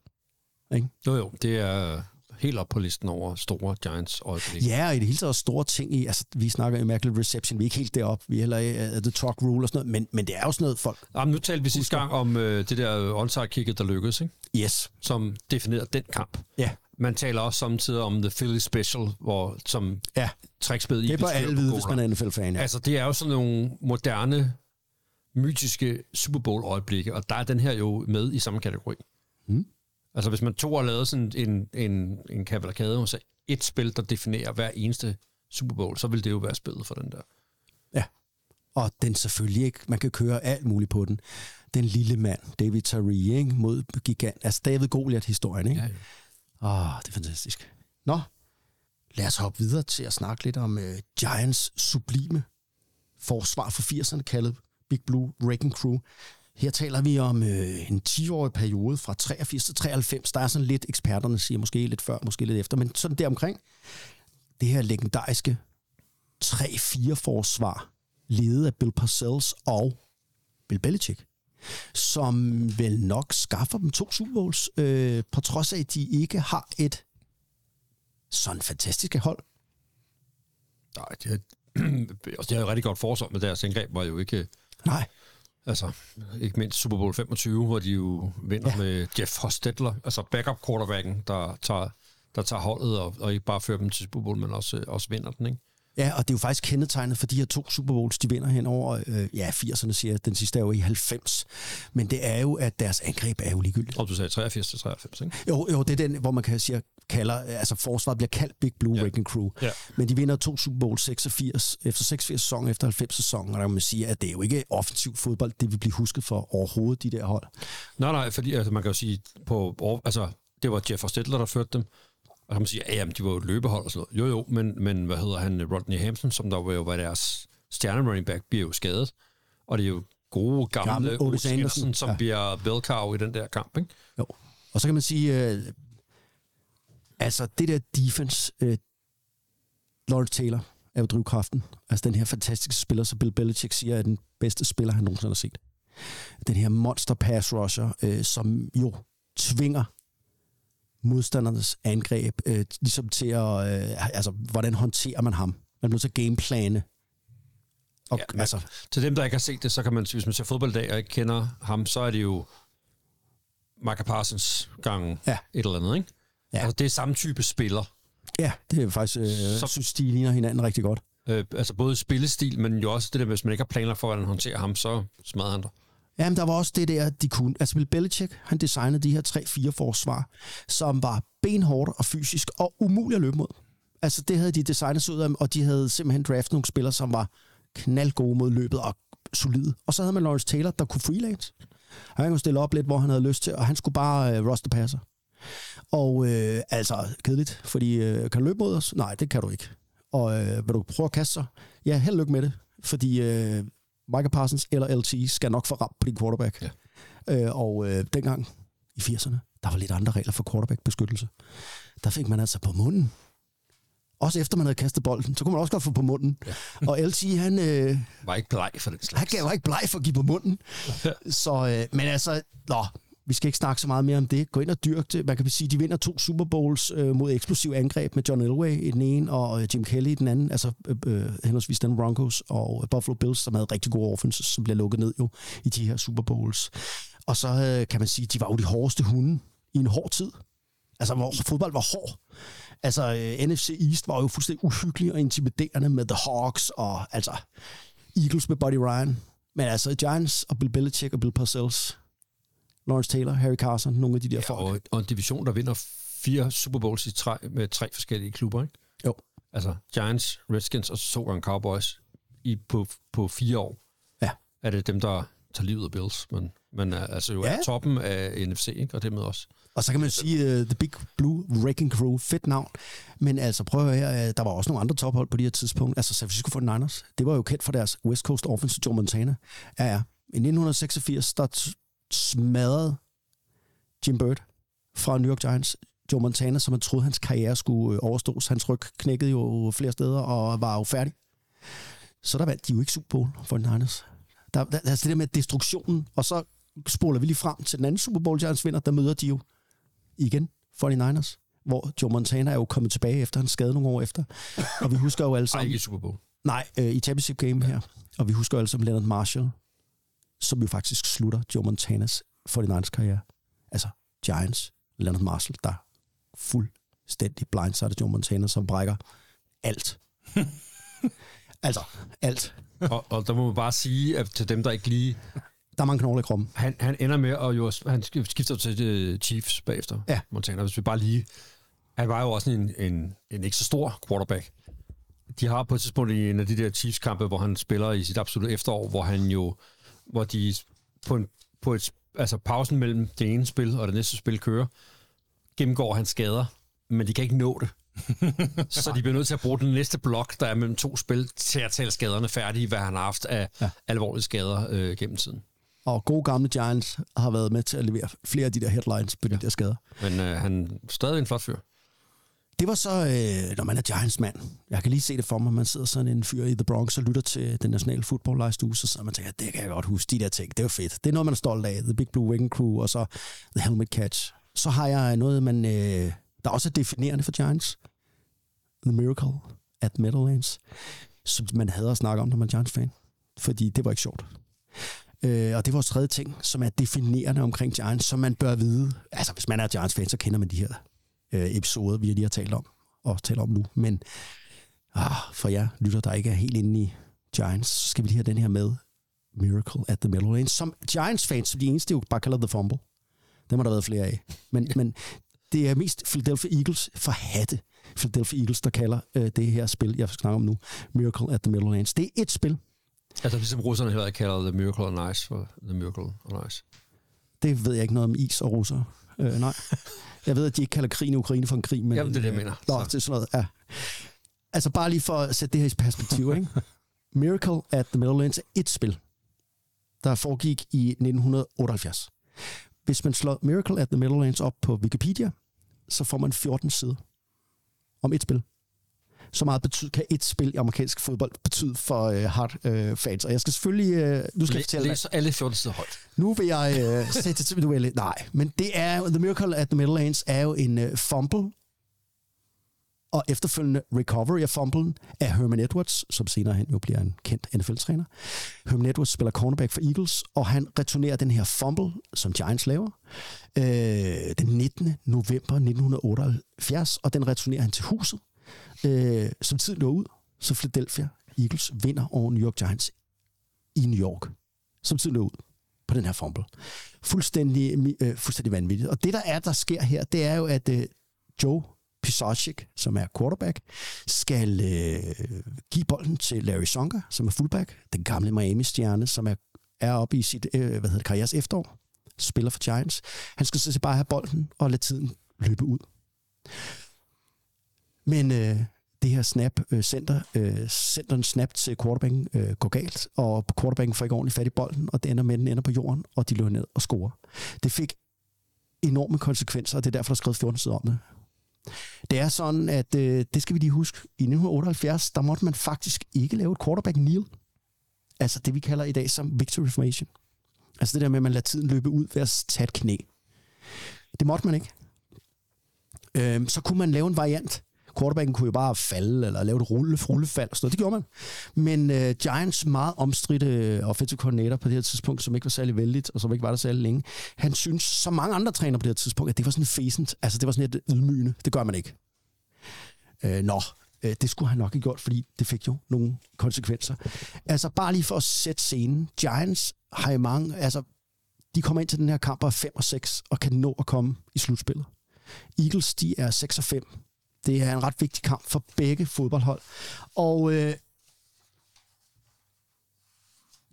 Ikke? Jo, jo, det er helt op på listen over store Giants øjeblik. Ja, og i det hele taget store ting i, altså, vi snakker Immaculate Reception, vi er ikke helt deroppe, vi er heller i uh, The Talk Rule og sådan noget, men, men det er jo sådan noget, folk, Jamen, nu talte vi sidste gang om øh, det der onside-kicket, der lykkedes, ikke? yes, som definerede den kamp. ja, Man taler også samtidig om The Philly Special, hvor, som ja, trækspil i det bør betyder alle vide, hvis man er NFL-fan. Ja. Altså, det er jo sådan nogle moderne, mytiske Super Bowl-øjeblikke, og der er den her jo med i samme kategori. Mm. Altså, hvis man tog og lavede sådan en, en, en kavalkade, og sagde, et spil, der definerer hver eneste Super Bowl, så vil det jo være spillet for den der. ja. Og den selvfølgelig ikke, man kan køre alt muligt på den. Den lille mand, David Tari, ikke, mod gigant, altså David Goliath-historien, ikke? Ja, ja. Åh, det er fantastisk. Nå, lad os hoppe videre til at snakke lidt om uh, Giants sublime forsvar for 80'erne, kaldet Big Blue Wrecking Crew. Her taler vi om øh, en 10-årig periode fra 83 til 93. Der er sådan lidt, eksperterne siger, måske lidt før, måske lidt efter, men sådan der omkring. Det her legendariske 3-4-forsvar, ledet af Bill Parcells og Bill Belichick som vel nok skaffer dem to Super Bowls, øh, på trods af, at de ikke har et sådan fantastisk hold. Nej, det er, det er jo rigtig godt forsvar, men deres indgreb var jo ikke... Nej. Altså, ikke mindst Super Bowl 25, hvor de jo vinder ja. med Jeff Hostetler, altså backup quarterbacken, der tager, der tager holdet og, og ikke bare fører dem til Super Bowl, men også, også vinder den, ikke? Ja, og det er jo faktisk kendetegnet for de her to Super Bowls, de vinder hen over, øh, ja, 80'erne siger jeg, den sidste er jo i 90. Men det er jo, at deres angreb er jo ligegyldigt. Og du sagde 83 til 93, ikke? Jo, jo, det er den, hvor man kan sige, kalder, altså forsvaret bliver kaldt Big Blue ja. Wrecking Crew. Ja. Men de vinder to Super Bowl 86, efter 86 sæson, efter 90 sæson, og der kan man sige, at det er jo ikke offensiv fodbold, det vil blive husket for overhovedet, de der hold. Nej, nej, fordi altså, man kan jo sige, på, altså, det var Jeff Hostetler, der førte dem. Og man sige, ja, jamen, de var jo et løbehold og sådan noget. Jo, jo, men, men hvad hedder han, Rodney Hampton, som der var jo var deres stjerne running back, bliver jo skadet. Og det er jo gode, gamle, Gamle Otis Anderson, Anderson, som ja. bliver bellcow i den der kamp, ikke? Jo. Og så kan man sige, øh, altså det der defense, øh, Lawrence Taylor er jo drivkraften. Altså den her fantastiske spiller, som Bill Belichick siger, er den bedste spiller, han nogensinde har set. Den her monster pass rusher, øh, som jo tvinger modstandernes angreb, øh, ligesom til at, øh, altså hvordan håndterer man ham? Man til at gameplane. Og, Ja, altså, Til dem, der ikke har set det, så kan man, hvis man ser fodbold i dag og ikke kender ham, så er det jo Micah Parsons gang Ja. et eller andet, ikke? Ja. Altså, det er samme type spiller. ja, det er faktisk, øh, Så- så synes, de ligner hinanden rigtig godt. Øh, altså både spillestil, men jo også det der, hvis man ikke har planer for, hvordan han håndterer ham, så smadrer han dig. Jamen, der var også det der, de kunne... Altså, Bill Belichick, han designede de her 3-4 forsvar, som var benhårdt og fysisk og umuligt at løbe mod. Altså, det havde de designet sig ud af, og de havde simpelthen draftet nogle spillere, som var knaldgode mod løbet og solide. Og så havde man Lawrence Taylor, der kunne freelance. Han kunne stille op lidt, hvor han havde lyst til, og han skulle bare øh, roster passer. Og øh, altså, kedeligt, fordi øh, kan du løbe mod os? Nej, det kan du ikke. Og øh, vil du prøve at kaste sig? Ja, held og lykke med det, fordi øh, Michael Parsons eller LT skal nok få ramt på din quarterback. Ja. Øh, og øh, dengang i 80'erne, der var lidt andre regler for quarterback-beskyttelse. Der fik man altså på munden. Også efter man havde kastet bolden, så kunne man også godt få på munden. Ja. og LT, han, øh, Var ikke bleg for den slags. han gav ikke bleg for at give på munden. så, øh, men altså, nå, vi skal ikke snakke så meget mere om det. Gå ind og dyrk det. Man kan sige, de vinder to Super Bowls øh, mod eksplosiv angreb med John Elway i den ene, og øh, Jim Kelly i den anden. Altså øh, øh henholdsvis den Broncos og øh, Buffalo Bills, som havde rigtig gode offenses, som bliver lukket ned jo i de her Super Bowls. Og så øh, kan man sige, de var jo de hårdeste hunde i en hård tid. Altså, hvor fodbold var hård. Altså, øh, NFC East var jo fuldstændig uhyggelig og intimiderende med The Hawks, og altså, Eagles med Buddy Ryan, Men altså, Giants og Bill Belichick og Bill Parcells, Lawrence Taylor, Harry Carson, nogle af de der folk. Og, og en division, der vinder fire Super Bowls i træ, med tre forskellige klubber, ikke? Jo. Altså Giants, Redskins og så gange Cowboys i, på, på fire år. Ja. Er det dem, der tager livet af Bills, men, men er- altså jo Ja. ja. er toppen af NFC, ikke? Og dermed også. Og så kan man sige, uh, The Big Blue Wrecking Crew, fedt navn. Men altså, prøv at høre her, uh, der var også nogle andre tophold på de her tidspunkt. Altså, San Francisco 49ers, det var jo kendt for deres West Coast offense, Joe Montana. Ja, ja. I 1986, der smadrede Jim Bird fra New York Giants Joe Montana, som man troede, hans karriere skulle øh, overstås. Hans ryg knækkede jo flere steder og var jo færdig. Så der vandt de jo ikke Super Bowl for Niners. Der, der, altså det der med destruktionen, og så spoler vi lige frem til den anden Super Bowl, Giants vinder, der møder de jo igen 49ers, hvor Joe Montana er jo kommet tilbage efter en skade nogle år efter. Og vi husker jo alle sammen... ikke i Super Bowl. Nej, øh, i championship game her. Og vi husker jo alle sammen Leonard Marshall, som jo faktisk slutter Joe Montanas 49ers karriere. Altså Giants, Leonard Marshall, der fuldstændig blindsided Joe Montana, som brækker alt. altså, alt. og, og der må man bare sige, at til dem, der ikke lige... Der er mange knogler i kroppen. Han, han ender med at jo... Han skifter til uh, Chiefs bagefter, Ja. Montana. Hvis vi bare lige... Han var jo også en, en, en ikke så stor quarterback. De har på et tidspunkt i en af de der Chiefs-kampe, hvor han spiller i sit absolutte efterår, hvor han jo... Hvor de på, en, på et, altså pausen mellem det ene spil og det næste spil kører, gennemgår hans skader, men de kan ikke nå det. så de bliver nødt til at bruge den næste blok, der er mellem to spil, til at tale skaderne færdige, hvad han har haft af ja. alvorlige skader øh, gennem tiden. Og gode gamle Giants har været med til at levere flere af de der headlines på de der skader. Men øh, han er stadig en flot fyr. Det var så, øh, når man er Giants-mand. Jeg kan lige se det for mig. Man sidder sådan en fyr i The Bronx og lytter til den nationale football last uge, så sidder man og tænker, det kan jeg godt huske, de der ting. Det var fedt. Det er noget, man er stolt af. The Big Blue Wing Crew og så The Helmet Catch. Så har jeg noget, man, øh, der også er definerende for Giants. The Miracle at Meadowlands. Som man havde at snakke om, når man er Giants-fan. Fordi det var ikke sjovt. Øh, og det er vores tredje ting, som er definerende omkring Giants, som man bør vide. Altså, hvis man er Giants-fan, så kender man de her øh, episoder, vi lige har talt om og taler om nu. Men ah, for jer lytter, der ikke er helt inde i Giants, så skal vi lige have den her med. Miracle at the Meadowlands. Som Giants-fans, som de eneste jo bare kalder The Fumble. Dem har der været flere af. Men, men det er mest Philadelphia Eagles for hatte. Philadelphia Eagles, der kalder øh, det her spil, jeg snakker om nu, Miracle at the Meadowlands. Det er et spil. Altså ligesom russerne heller ikke kalder The Miracle on Ice for The Miracle on Ice. Det ved jeg ikke noget om is og russer. Øh, nej. Jeg ved, at de ikke kalder krigen i Ukraine for en krig, men... Jamen, det er det, jeg mener. Nå, Så. det er sådan noget, ja. Altså bare lige for at sætte det her i perspektiv, ikke? Miracle at the Meadowlands er et spil, der foregik i 1978. Hvis man slår Miracle at the Meadowlands op på Wikipedia, så får man 14 sider om et spil. Så meget betyder, kan et spil i amerikansk fodbold betyde for øh, hard øh, fans. Og jeg skal selvfølgelig... Øh, nu skal jeg fortælle dig, Læs alle 14 sider højt. nu vil jeg øh, sætte til duelle. Nej, men det er jo, The Miracle at the Meadowlands er jo en øh, fumble og efterfølgende recovery af fumblen af Herman Edwards, som senere hen jo bliver en kendt NFL-træner. Herman Edwards spiller cornerback for Eagles, og han returnerer den her fumble, som Giants laver, øh, den 19. november 1978, og den returnerer han til huset, øh, som tiden lå ud, så Philadelphia Eagles vinder over New York Giants i New York, som tiden lå ud på den her fumble. Fuldstændig, øh, fuldstændig vanvittigt. Og det, der er, der sker her, det er jo, at øh, Joe Pisarcik, som er quarterback, skal øh, give bolden til Larry Sonka, som er fullback, den gamle Miami-stjerne, som er, er oppe i sit øh, hvad hedder det, karrieres efterår, spiller for Giants. Han skal så bare have bolden og lade tiden løbe ud. Men øh, det her snap, øh, center, øh, centeren snap til quarterbacken øh, går galt, og quarterbacken får ikke ordentligt fat i bolden, og det ender med, at den ender på jorden, og de løber ned og scorer. Det fik enorme konsekvenser, og det er derfor, der er skrevet 14 sider om det. Det er sådan, at øh, det skal vi lige huske. I 1978, der måtte man faktisk ikke lave et quarterback kneel. Altså det, vi kalder i dag som victory formation. Altså det der med, at man lader tiden løbe ud ved at tage et knæ. Det måtte man ikke. Øhm, så kunne man lave en variant. Quarterbacken kunne jo bare falde, eller lave et rulle, rullefald og sådan noget. Det gjorde man. Men øh, Giants meget omstridte øh, offensive coordinator på det her tidspunkt, som ikke var særlig vældigt, og som ikke var der særlig længe, han synes, så mange andre træner på det her tidspunkt, at det var sådan fæsent. Altså det var sådan et ydmygende. Det gør man ikke. Øh, nå, Øh, det skulle han nok have gjort, fordi det fik jo nogle konsekvenser. Altså bare lige for at sætte scenen. Giants har i mange... Altså, de kommer ind til den her kamp og 5 og 6 og kan nå at komme i slutspillet. Eagles, de er 6 og 5. Det er en ret vigtig kamp for begge fodboldhold. Og øh,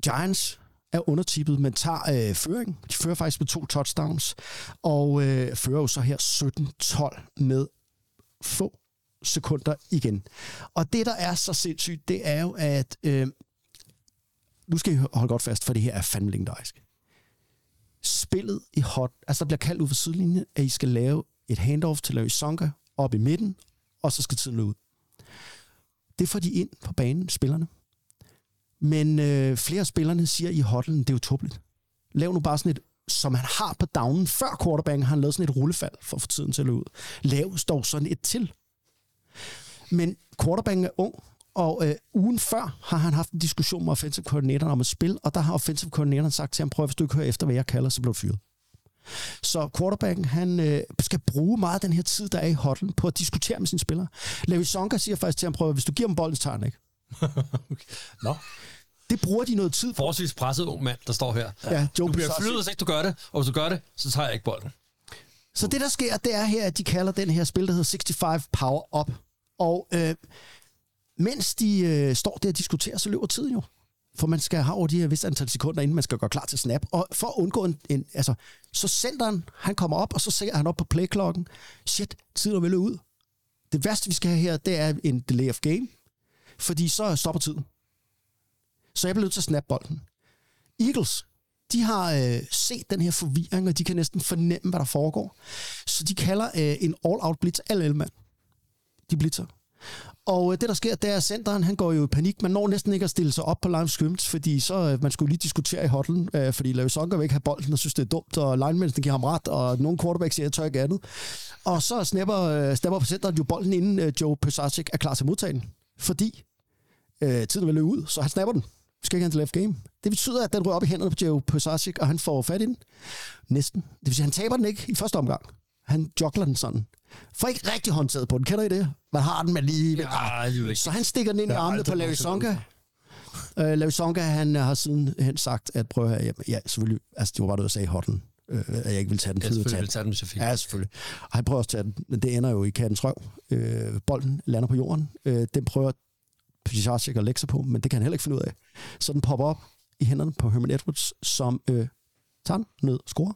Giants er undertippet, men tager øh, føring. De fører faktisk med to touchdowns, og øh, fører jo så her 17-12 med få sekunder igen. Og det, der er så sindssygt, det er jo, at... Øh, nu skal I holde godt fast, for det her er fandme legendarisk. Spillet i hot... Altså, der bliver kaldt ud for sidelinjen, at I skal lave et handoff til Larry Sonka op i midten, og så skal tiden løbe ud. Det får de ind på banen, spillerne. Men øh, flere af spillerne siger i hotlen, det er jo tåbeligt. Lav nu bare sådan et, som han har på downen, før quarterbacken har han lavet sådan et rullefald for at få tiden til at løbe ud. Lav dog sådan et til. Men quarterbacken er ung, og øh, ugen før har han haft en diskussion med offensive koordinatoren om et spil, og der har offensive koordinatoren sagt til ham, prøv hvis du ikke hører efter, hvad jeg kalder, så bliver du fyret. Så quarterbacken, han øh, skal bruge meget af den her tid, der er i hotlen, på at diskutere med sine spillere. Levi Sonka siger faktisk til ham, prøv hvis du giver dem bolden, så tager han ikke. Nå, Det bruger de noget tid på. Forholdsvis presset ung mand, der står her. Ja, Joe Du bliver fyret, hvis ikke du gør det, og hvis du gør det, så tager jeg ikke bolden. Så det, der sker, det er her, at de kalder den her spil, der hedder 65 Power Up. Og øh, mens de øh, står der og diskuterer, så løber tiden jo. For man skal have over de her vist antal sekunder, inden man skal gøre klar til snap. Og for at undgå en... en altså, så centeren, han kommer op, og så ser han op på playklokken. Shit, tiden er vel ud. Det værste, vi skal have her, det er en delay of game. Fordi så stopper tiden. Så jeg bliver nødt til at snappe bolden. Eagles, de har øh, set den her forvirring, og de kan næsten fornemme, hvad der foregår. Så de kalder øh, en all-out blitz alle elmand. De blitzer. Og øh, det, der sker, det er, at centeren, han går jo i panik. Man når næsten ikke at stille sig op på line scrimmage, fordi så øh, man skulle lige diskutere i hotlen, øh, fordi Larry Sonker vil ikke have bolden og synes, det er dumt, og linemensen giver ham ret, og nogle quarterbacks siger, jeg tør ikke andet. Og så snapper, øh, snapper på centeren jo bolden, inden øh, Joe Pesacik er klar til modtagen. Fordi øh, tiden vil løbe ud, så han snapper den. Vi skal ikke have en til left game. Det betyder, at den rører op i hænderne på Joe Pesacik, og han får fat i den. Næsten. Det vil sige, at han taber den ikke i første omgang. Han jogler den sådan. Får ikke rigtig håndtaget på den. Kender I det? Man har den, men lige... Ja, ikke. Så han stikker den ind i armene på Larry Sonka. Uh, Larry Sonka, han har siden hen sagt, at prøv at jamen, ja, selvfølgelig, altså det var bare noget, jeg sagde i hotlen, uh, at jeg ikke ville tage den. Jeg at tage selvfølgelig vil tage den, fik. Ja, selvfølgelig. Og han prøver også at tage den, men det ender jo i kattens røv. Øh, bolden lander på jorden. Øh, den prøver Pisarcik at lægge sig på, men det kan han heller ikke finde ud af. Så den popper op i hænderne på Herman Edwards, som øh, tager den ned og scorer.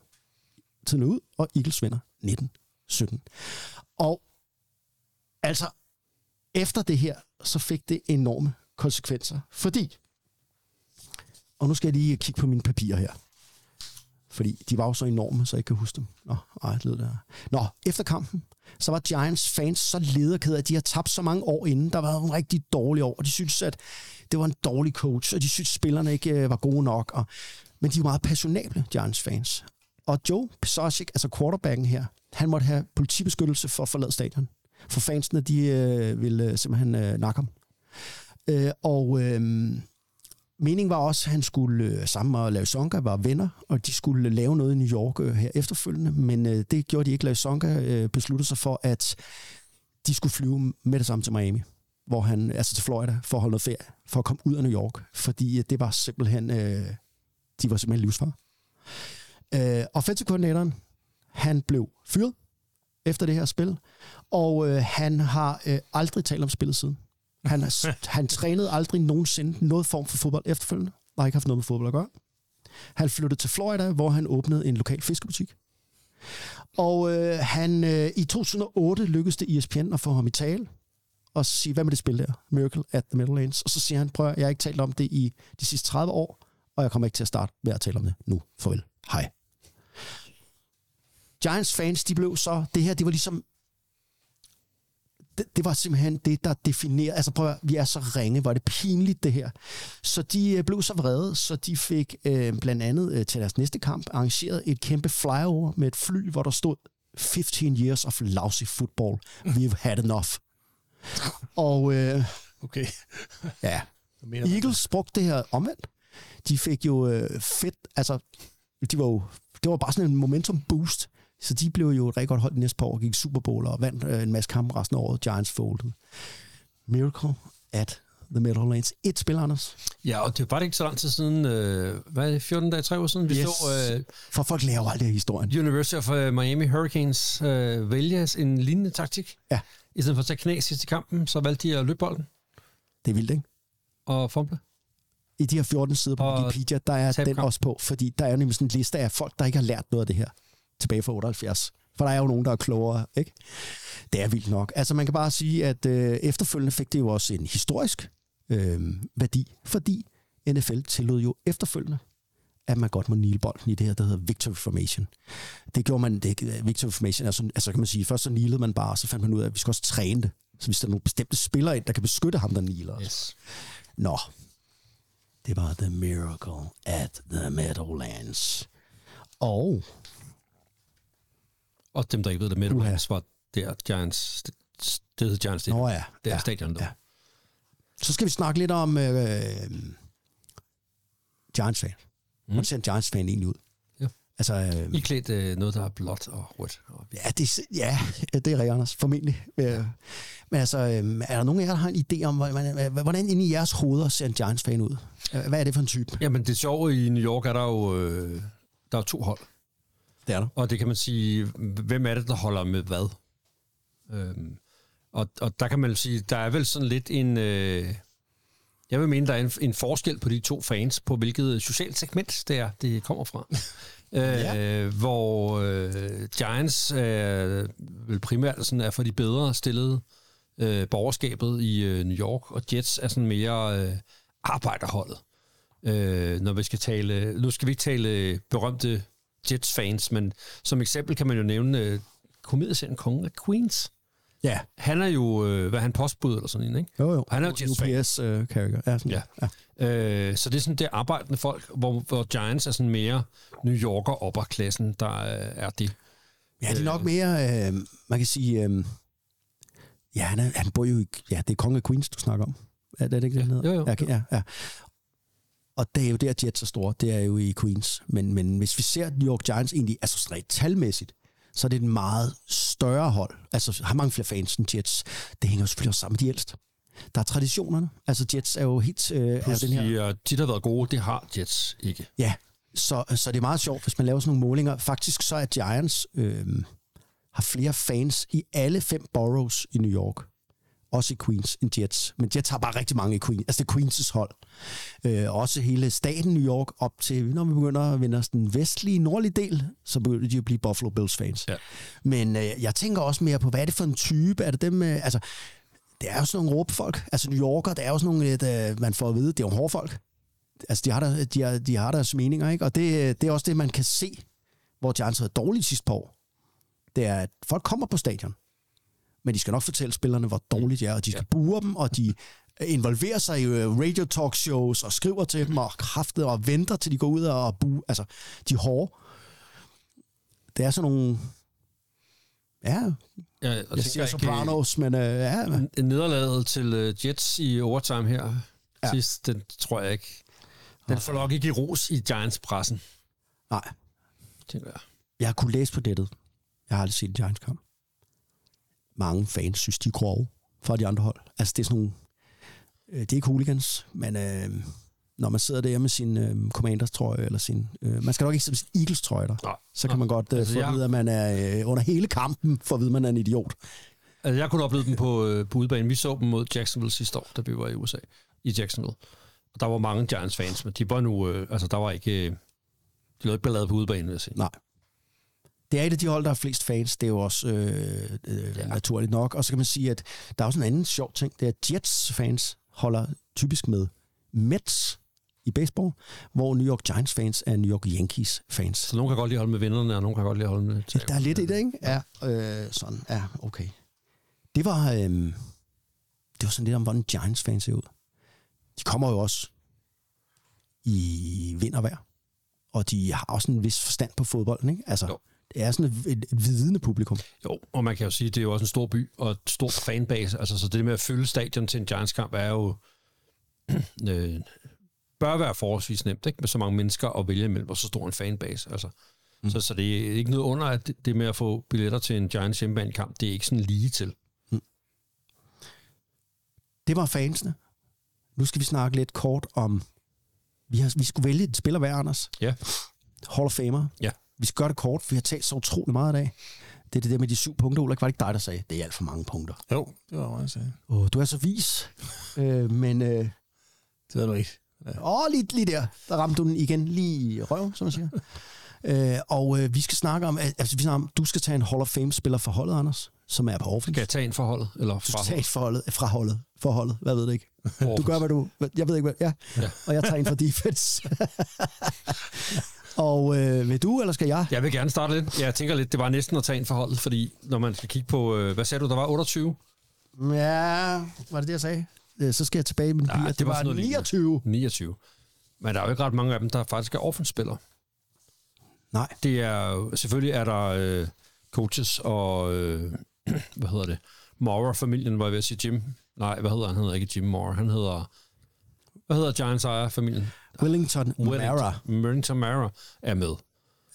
Tiden ud, og Eagles vinder 1917. Og altså, efter det her, så fik det enorme konsekvenser, fordi, og nu skal jeg lige kigge på mine papirer her, fordi de var jo så enorme, så jeg ikke kan huske dem. Nå, ej, det der. Nå, efter kampen, så var Giants fans så lederkede, at de har tabt så mange år inden. Der var en rigtig dårlig år, og de synes, at det var en dårlig coach, og de synes, at spillerne ikke øh, var gode nok. Og, men de var meget passionable, Giants fans. Og Joe Pisarcik, altså quarterbacken her, han måtte have politibeskyttelse for at forlade stadion. For fansene, de øh, ville øh, simpelthen øh, nakke ham. Øh, og øh, meningen var også, at han skulle øh, sammen med Larry Sonka var venner, og de skulle lave noget i New York øh, her efterfølgende, men øh, det gjorde de ikke. Larry Sonka øh, besluttede sig for, at de skulle flyve med det samme til Miami, hvor han, altså til Florida, for at holde noget ferie, for at komme ud af New York, fordi øh, det var simpelthen, øh, de var simpelthen livsfar. Øh, offensive koordinatoren, han blev fyret efter det her spil, og øh, han har øh, aldrig talt om spillet siden. Han, har- han trænede aldrig nogensinde noget form for fodbold efterfølgende. Har ikke haft noget med fodbold at gøre. Han flyttede til Florida, hvor han åbnede en lokal fiskebutik. Og øh, han øh, i 2008 lykkedes det ESPN at få ham i tale og sige, hvad med det spil der? Miracle at the Middle Lanes. Og så siger han, prøv jeg har ikke talt om det i de sidste 30 år, og jeg kommer ikke til at starte med at tale om det nu. Farvel. Hej. Giants fans, de blev så, det her, det var ligesom det, det var simpelthen det, der definerede, altså prøv at, vi er så ringe, var det pinligt det her. Så de øh, blev så vrede, så de fik øh, blandt andet øh, til deres næste kamp arrangeret et kæmpe flyover med et fly, hvor der stod 15 years of lousy football. We've had enough. Og øh, okay. ja? Eagles brugte det her omvendt. De fik jo øh, fedt, altså, de var jo, det var bare sådan en momentum boost. Så de blev jo et rigtig godt hold næste par år, gik Super Bowl og vandt øh, en masse kampe resten af året. Giants folded. Miracle at the Meadowlands. Et spil, Anders. Ja, og det var det ikke så lang tid siden, øh, hvad er det, 14 dage, 3 uger siden, vi Yes. så øh, For folk jo aldrig historien. University of øh, Miami Hurricanes øh, vælge en lignende taktik. Ja. I stedet for at tage knæ sidst i kampen, så valgte de at løbe bolden Det er vildt, ikke? og fumble. I de her 14 sider på Wikipedia, der er den kamp. også på, fordi der er nemlig sådan en liste af folk, der ikke har lært noget af det her tilbage fra 78. For der er jo nogen, der er klogere, ikke? Det er vildt nok. Altså man kan bare sige, at øh, efterfølgende fik det jo også en historisk øh, værdi, fordi NFL tillod jo efterfølgende, at man godt må nile bolden i det her, der hedder Victory Formation. Det gjorde man, det, Victory Formation, altså, altså kan man sige, først så nilede man bare, og så fandt man ud af, at vi skal også træne det. Så hvis der er nogle bestemte spillere ind, der kan beskytte ham, der niler. Yes. Nå, det var The Miracle at the Meadowlands. Og Og dem, der ikke ved det, Meadowlands var der Giants, det, det hed Giants Stadium. Nå ja, Det er ja, stadion, der. ja. så skal vi snakke lidt om øh, Giants-fan. Mm. Hvordan ser en Giants-fan egentlig ud? Ja. Altså, øh, I klædt øh, noget, der er blåt og rødt. Og ja, det, ja, det er rigtigt, Anders. Formentlig. Ja. Men altså, øh, er der nogen af jer, der har en idé om, hvordan, hvordan inde i jeres hoveder ser en Giants-fan ud? Øh, Hvad er det for en type? Jamen, det sjove i New York er der jo, øh, der er jo to hold. Det er der. Og det kan man sige, hvem er det, der holder med hvad? Øhm, og, og der kan man sige, der er vel sådan lidt en... Øh, jeg vil mene, der er en, en forskel på de to fans, på hvilket socialt segment det er, det kommer fra. øh, Hvor øh, Giants øh, vel primært sådan er for de bedre stillede øh, borgerskabet i øh, New York, og Jets er sådan mere øh, arbejderholdet. Øh, når vi skal tale... Nu skal vi ikke tale berømte Jets-fans, men som eksempel kan man jo nævne øh, komedieserien Kongen af Queens. Ja. Han er jo, øh, hvad er han, postbud eller sådan en, ikke? Jo, jo. Han er jo Jets-fan. UPS uh, carrier. Ja, sådan. Ja. ja. Øh, så det er sådan det arbejdende folk, hvor, hvor Giants er sådan mere New Yorker opperklassen, der øh, er det. Ja, det er nok mere, øh, man kan sige, øh, ja, han, er, han bor jo i, ja, det er Konge Queens, du snakker om. Er det ikke det, han hedder? Jo, jo. Ja, okay, ja, ja. Og det er jo der, Jets er store, det er jo i Queens. Men, men hvis vi ser New York Giants egentlig, altså rent talmæssigt, så er det et meget større hold. Altså har mange flere fans end Jets. Det hænger jo selvfølgelig også sammen med de ældste. Der er traditionerne. Altså Jets er jo helt... Øh, Plus, den her, de er tit har været gode, det har Jets ikke. Ja, så, så det er meget sjovt, hvis man laver sådan nogle målinger. Faktisk så er Giants øh, har flere fans i alle fem boroughs i New York. Også i Queens, end Jets. Men Jets har bare rigtig mange i Queens. Altså det er Queens' hold. Øh, også hele staten New York op til, når vi begynder at vende os den vestlige, nordlige del, så begynder de at blive Buffalo Bills fans. Ja. Men øh, jeg tænker også mere på, hvad er det for en type? Er det dem, øh, altså, det er jo sådan nogle råbefolk. Altså New Yorker, det er jo sådan nogle, lidt, øh, man får at vide, det er jo hårde folk altså de har, der, de, har, de har deres meninger, ikke? Og det, det er også det, man kan se, hvor Giants har været dårligt sidste par år. Det er, at folk kommer på stadion, men de skal nok fortælle spillerne, hvor dårligt de er, og de skal ja. bure dem, og de involverer sig i øh, radio talk shows, og skriver til dem, og kraftet, og venter, til de går ud og bue. Altså, de er hårde. Det er sådan nogle... Ja, Ja, jeg tænker siger Sopranos, men øh, ja, Nederlaget til øh, Jets i overtime her Ja. ja. sidst, den tror jeg ikke. Den får nok ikke i ros i Giants-pressen, nej. tænker jeg. Jeg har kunnet læse på nettet. Jeg har aldrig set en Giants kamp. Mange fans synes, de er grove fra de andre hold. Altså, det er sådan nogle... Øh, det er ikke hooligans, men øh, når man sidder der med sin øh, Commanders trøje, eller sin... Øh, man skal nok ikke sætte sin Eagles trøje der. Nej. Så kan man godt øh, Altså, få at jeg- vide, at man er øh, under hele kampen, for at vide, at man er en idiot. Altså, jeg kunne opleve dem på, øh, på udbanen. Vi så dem mod Jacksonville sidste år, da vi var i USA, i Jacksonville. Og der var mange Giants-fans, men de var nu... Øh, altså, der var ikke... Øh, de lavede ikke ballade på udbanen, vil jeg sige. Nej. Det er et af de hold, der har flest fans. Det er jo også øh, øh, ja. naturligt nok. Og så kan man sige, at der er også en anden sjov ting. Det er, at Jets-fans holder typisk med Mets i baseball, hvor New York Giants-fans er New York Yankees-fans. Så nogen kan godt lide at holde med vennerne, og nogen kan godt lide at holde med... Ja, der er lidt i det, ikke? Ja, øh, sådan. Ja, okay. Det var, øh, det var sådan lidt om, hvordan Giants-fans ser ud. De kommer jo også i vind og vejr. Og de har også en vis forstand på fodbolden, ikke? Altså, Jo. Det er sådan et, et, et vidende publikum. Jo, og man kan jo sige, at det er jo også en stor by og et stort fanbase. Altså, så det med at fylde stadion til en Giants-kamp er jo... øh, bør være forholdsvis nemt, ikke? Med så mange mennesker at vælge imellem, og så stor en fanbase. Altså. Mm. Så, så det er ikke noget under, at det- med at få billetter til en Giants hjemmebanekamp, det er ikke sådan lige til. det var fansene. Nu skal vi snakke lidt kort om... Vi, har, vi skulle vælge en spiller hver, Anders. Ja. Hall of Famer. Ja. Vi skal gøre det kort, for vi har talt så utrolig meget i dag. Det er det der med de syv punkter. Ulrik, var det ikke dig, der sagde, det er alt for mange punkter. Jo, det var, hvad jeg sagde. Åh, du er så vis. øh, men... Øh, Det var du ikke. Åh, lige, lige der. Der ramte du den igen lige i røven, som man siger. øh, og øh, vi skal snakke om, altså, vi snakker om, du skal tage en Hall of Fame-spiller for holdet, Anders, som er på Orphans. Skal jeg tage en forholdet? Eller Du skal fra tage et forholdet, fra holdet, for holdet, hvad ved du ikke. Du gør, hvad du... Jeg ved ikke, hvad... Ja. ja. Og jeg tager en for defense. og øh, vil du, eller skal jeg? Jeg vil gerne starte lidt. Jeg tænker lidt, det var næsten at tage en forholdet, fordi når man skal kigge på, øh, hvad sagde du, der var 28? Ja, var det det, jeg sagde? Øh, Så skal jeg tilbage i min bil. det Det var var sådan noget lignende. 29. 29. Men der er jo ikke ret mange af dem, der faktisk er Orphans-spillere. Nej. Det er selvfølgelig er der øh, coaches og, øh, hvad hedder det, Maurer-familien, var jeg ved at sige Jim. Nej, hvad hedder han? Han hedder ikke Jim Maurer. Han hedder, hvad hedder Giants ejer-familien? Wellington Mara. Wellington Mara er med.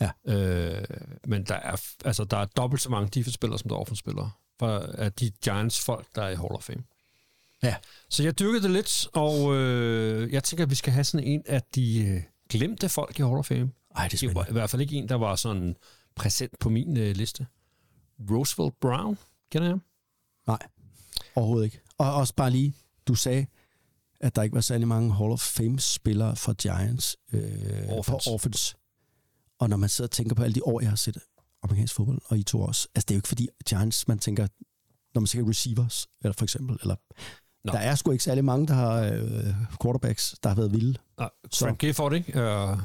Ja. Øh, men der er, altså, der er dobbelt så mange defense-spillere, som der er offense-spillere. For af de Giants-folk, der er i Hall of Fame. Ja. Så jeg dyrkede det lidt, og øh, jeg tænker, at vi skal have sådan en af de øh, glemte folk i Hall of Fame. Ej, det er var i hvert fald ikke en, der var sådan præsent på min øh, liste. Roosevelt Brown, kender jeg ham? Nej, overhovedet ikke. Og også bare lige, du sagde, at der ikke var særlig mange Hall of Fame-spillere fra Giants øh, Orphans. på Orphans. Og når man sidder og tænker på alle de år, jeg har set amerikansk fodbold, og I to også, altså det er jo ikke fordi Giants, man tænker, når man tænker receivers, eller for eksempel, eller Nå. der er sgu ikke særlig mange, der har øh, quarterbacks, der har været vilde. Nej, Så. Frank Gifford, ikke? Øh,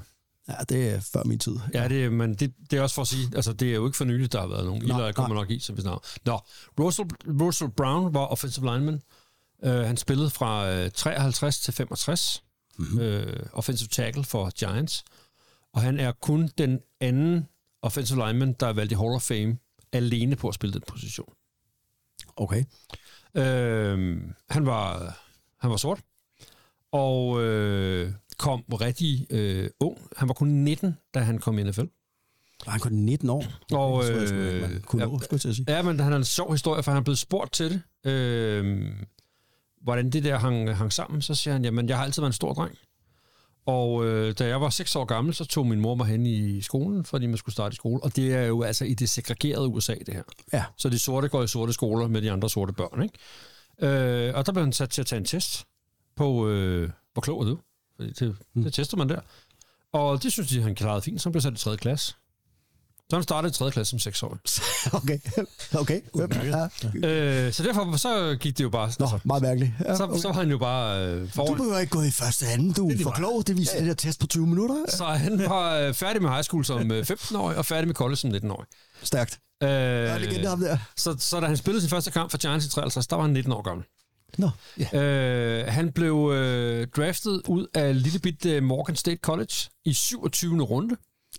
Ja, det er før min tid. Ja, det, men det, det er også for at sige, altså det er jo ikke for nyligt, der har været nogen. Nej, Eller kommer nej. nok i, som vi snakker. Nå, Russell, Russell Brown var offensive lineman. Uh, han spillede fra uh, 53 til 65. Mm-hmm. Uh, offensive tackle for Giants. Og han er kun den anden offensive lineman, der er valgt i Hall of Fame, alene på at spille den position. Okay. Øh, han var han var sort og øh, kom rigtig øh, ung. Han var kun 19, da han kom i NFL. Var han kun 19 år? Og, tror jeg man øh, kunne ja, nå, skulle jeg sige. Ja, men han har en sjov historie, for han er blevet spurgt til det. Øh, hvordan det der hang, hang sammen, så siger han, jamen, jeg har altid været en stor dreng. Og øh, da jeg var 6 år gammel, så tog min mor mig hen i skolen, fordi man skulle starte i skole. Og det er jo altså i det segregerede USA, det her. Ja. Så de sorte går i sorte skoler med de andre sorte børn, ikke? Øh, og der blev han sat til at tage en test på, øh, hvor klog er du? Fordi det, Mm. det tester man der. Og det synes de, han klarede fint, så han blev sat i 3. klasse. Så han startede i 3. klasse som 6 år. Okay. Okay. Ja. Øh, så derfor så gik det jo bare... Nå, meget mærkeligt. Ja, så, okay. så var han jo bare øh, Du foran. behøver ikke gå i første anden, du er for klog. Det viser ja. det der test på 20 minutter. Så han var øh, færdig med high school som øh, 15-årig, og færdig med college som 19-årig. Stærkt. Øh, Ja, ham der. så, så da han spillede sin første kamp for Giants i 53, der var han 19 år gammel. Nå, ja. Øh, han blev øh, draftet ud af lille bit øh, Morgan State College i 27. runde.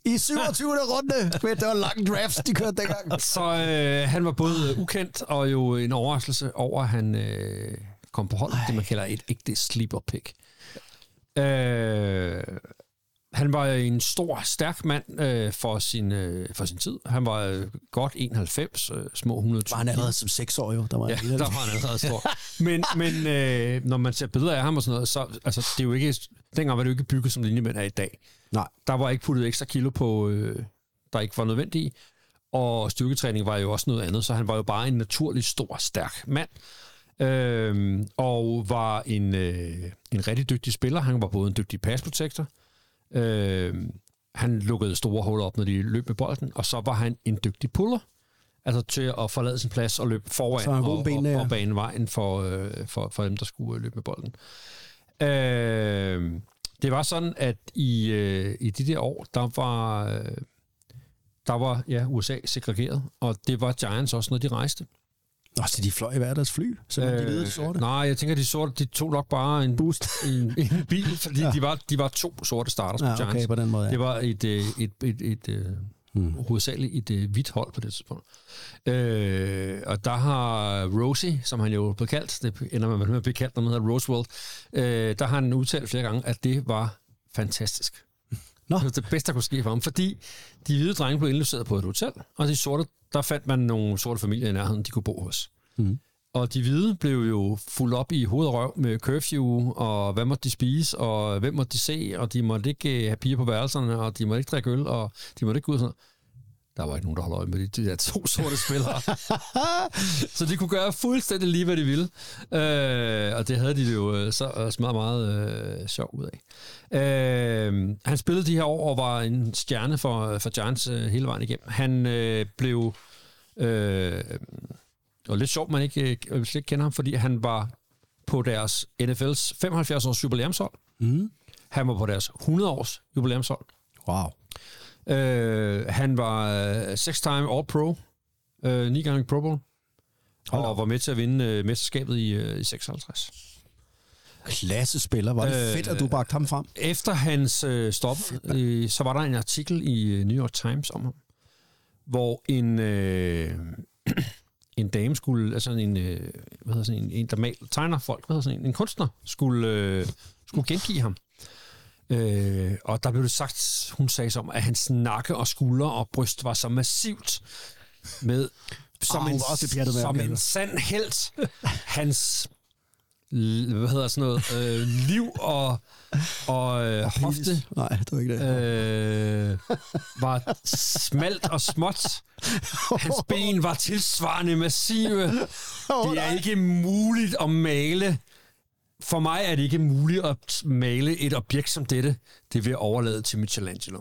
I 27. runde. Fedt, det var lang draft, de kørte dengang. Så øh, han var både ukendt og jo en overraskelse over, at han øh, kom på hold. Det man kalder et ægte sleeper pick. Øh, han var en stor, stærk mand øh, for, sin, øh, for sin tid. Han var øh, godt 91, øh, små 120. Var han allerede som 6 år jo? Der var Ja, der var han allerede stor. Men, men øh, når man ser billeder af ham og sådan noget, så altså, det er jo ikke, dengang var det jo ikke bygget som linjemænd er i dag. Nej. Der var ikke puttet ekstra kilo på, øh, der ikke var nødvendige. Og styrketræning var jo også noget andet, så han var jo bare en naturlig stor, stærk mand. Øh, og var en, øh, en rigtig dygtig spiller. Han var både en dygtig pass protector. Øh, han lukkede store huller op, når de løb med bolden. Og så var han en dygtig puller. Altså til at forlade sin plads og løbe foran Så og, ben, ja. og bane vejen for, øh, for, for dem, der skulle øh, løbe med bolden. Øh, det var sådan, at i, øh, i de der år, der var, øh, der var ja, USA segregeret, og det var Giants også, når de rejste. Nå, så de fløj i hver deres fly, så øh, de ved, de sorte. Nej, jeg tænker, de sorte, de tog nok bare en, Boost. en, en bil, fordi Ja. de, var, de var to sorte starters på Ja, Giants. okay, på den måde, ja. Det var et, øh, et, et, et, et Hmm. hovedsageligt et øh, hvidt hold på det tidspunkt. Øh, og der har Rosie, som han jo blev kaldt, det ender man med at blive kaldt, når man hedder Roosevelt, øh, der har han udtalt flere gange, at det var fantastisk. Nå. Det var det bedste, der kunne ske for ham, fordi de hvide drenge blev indlogeret på et hotel, og de sorte, der fandt man nogle sorte familier i nærheden, de kunne bo hos. Mhm. Og de hvide blev jo fuldt op i hoved og røv med curfew, og hvad måtte de spise, og hvem måtte de se, og de måtte ikke øh, have piger på værelserne, og de måtte ikke drikke øl, og de måtte ikke gå ud og sådan. Der var ikke nogen, der holdt øje med de, de der to sorte spillere. så de kunne gøre fuldstændig lige, hvad de ville. Øh, og det havde de jo øh, så også meget, meget øh, sjov ud af. Øh, han spillede de her år og var en stjerne for, for Giants øh, hele vejen igennem. Han øh, blev... Øh, og lidt sjovt, man ikke, øh, hvis ikke kender ham, fordi han var på deres NFL's 75-års jubilæumshold. Mm. Han var på deres 100-års jubilæumshold. Wow. Øh, han var øh, six-time All-Pro, øh, ni gange Pro Bowl, og var med til at vinde øh, mesterskabet i, øh, i 56. Klasse spiller. Var det Øh, fedt, at du bragte ham frem? Efter hans øh, stop, øh, så var der en artikel i øh, New York Times om ham, hvor en, øh, en dame skulle, altså en, øh, hvad hedder sådan en, en der mal, tegner folk, hvad hedder sådan en, en kunstner, skulle, øh, skulle gengive ham. Øh, og der blev det sagt, hun sagde som, at hans nakke og skulder og bryst var så massivt med, som, hun en, også som en sand helt. Hans hvad hedder sådan noget, øh, liv og, og øh, hofte Nej, det var ikke det. øh, var smalt og småt. Hans ben var tilsvarende massive. Det er ikke muligt at male. For mig er det ikke muligt at male et objekt som dette. Det vil jeg overlade til Michelangelo.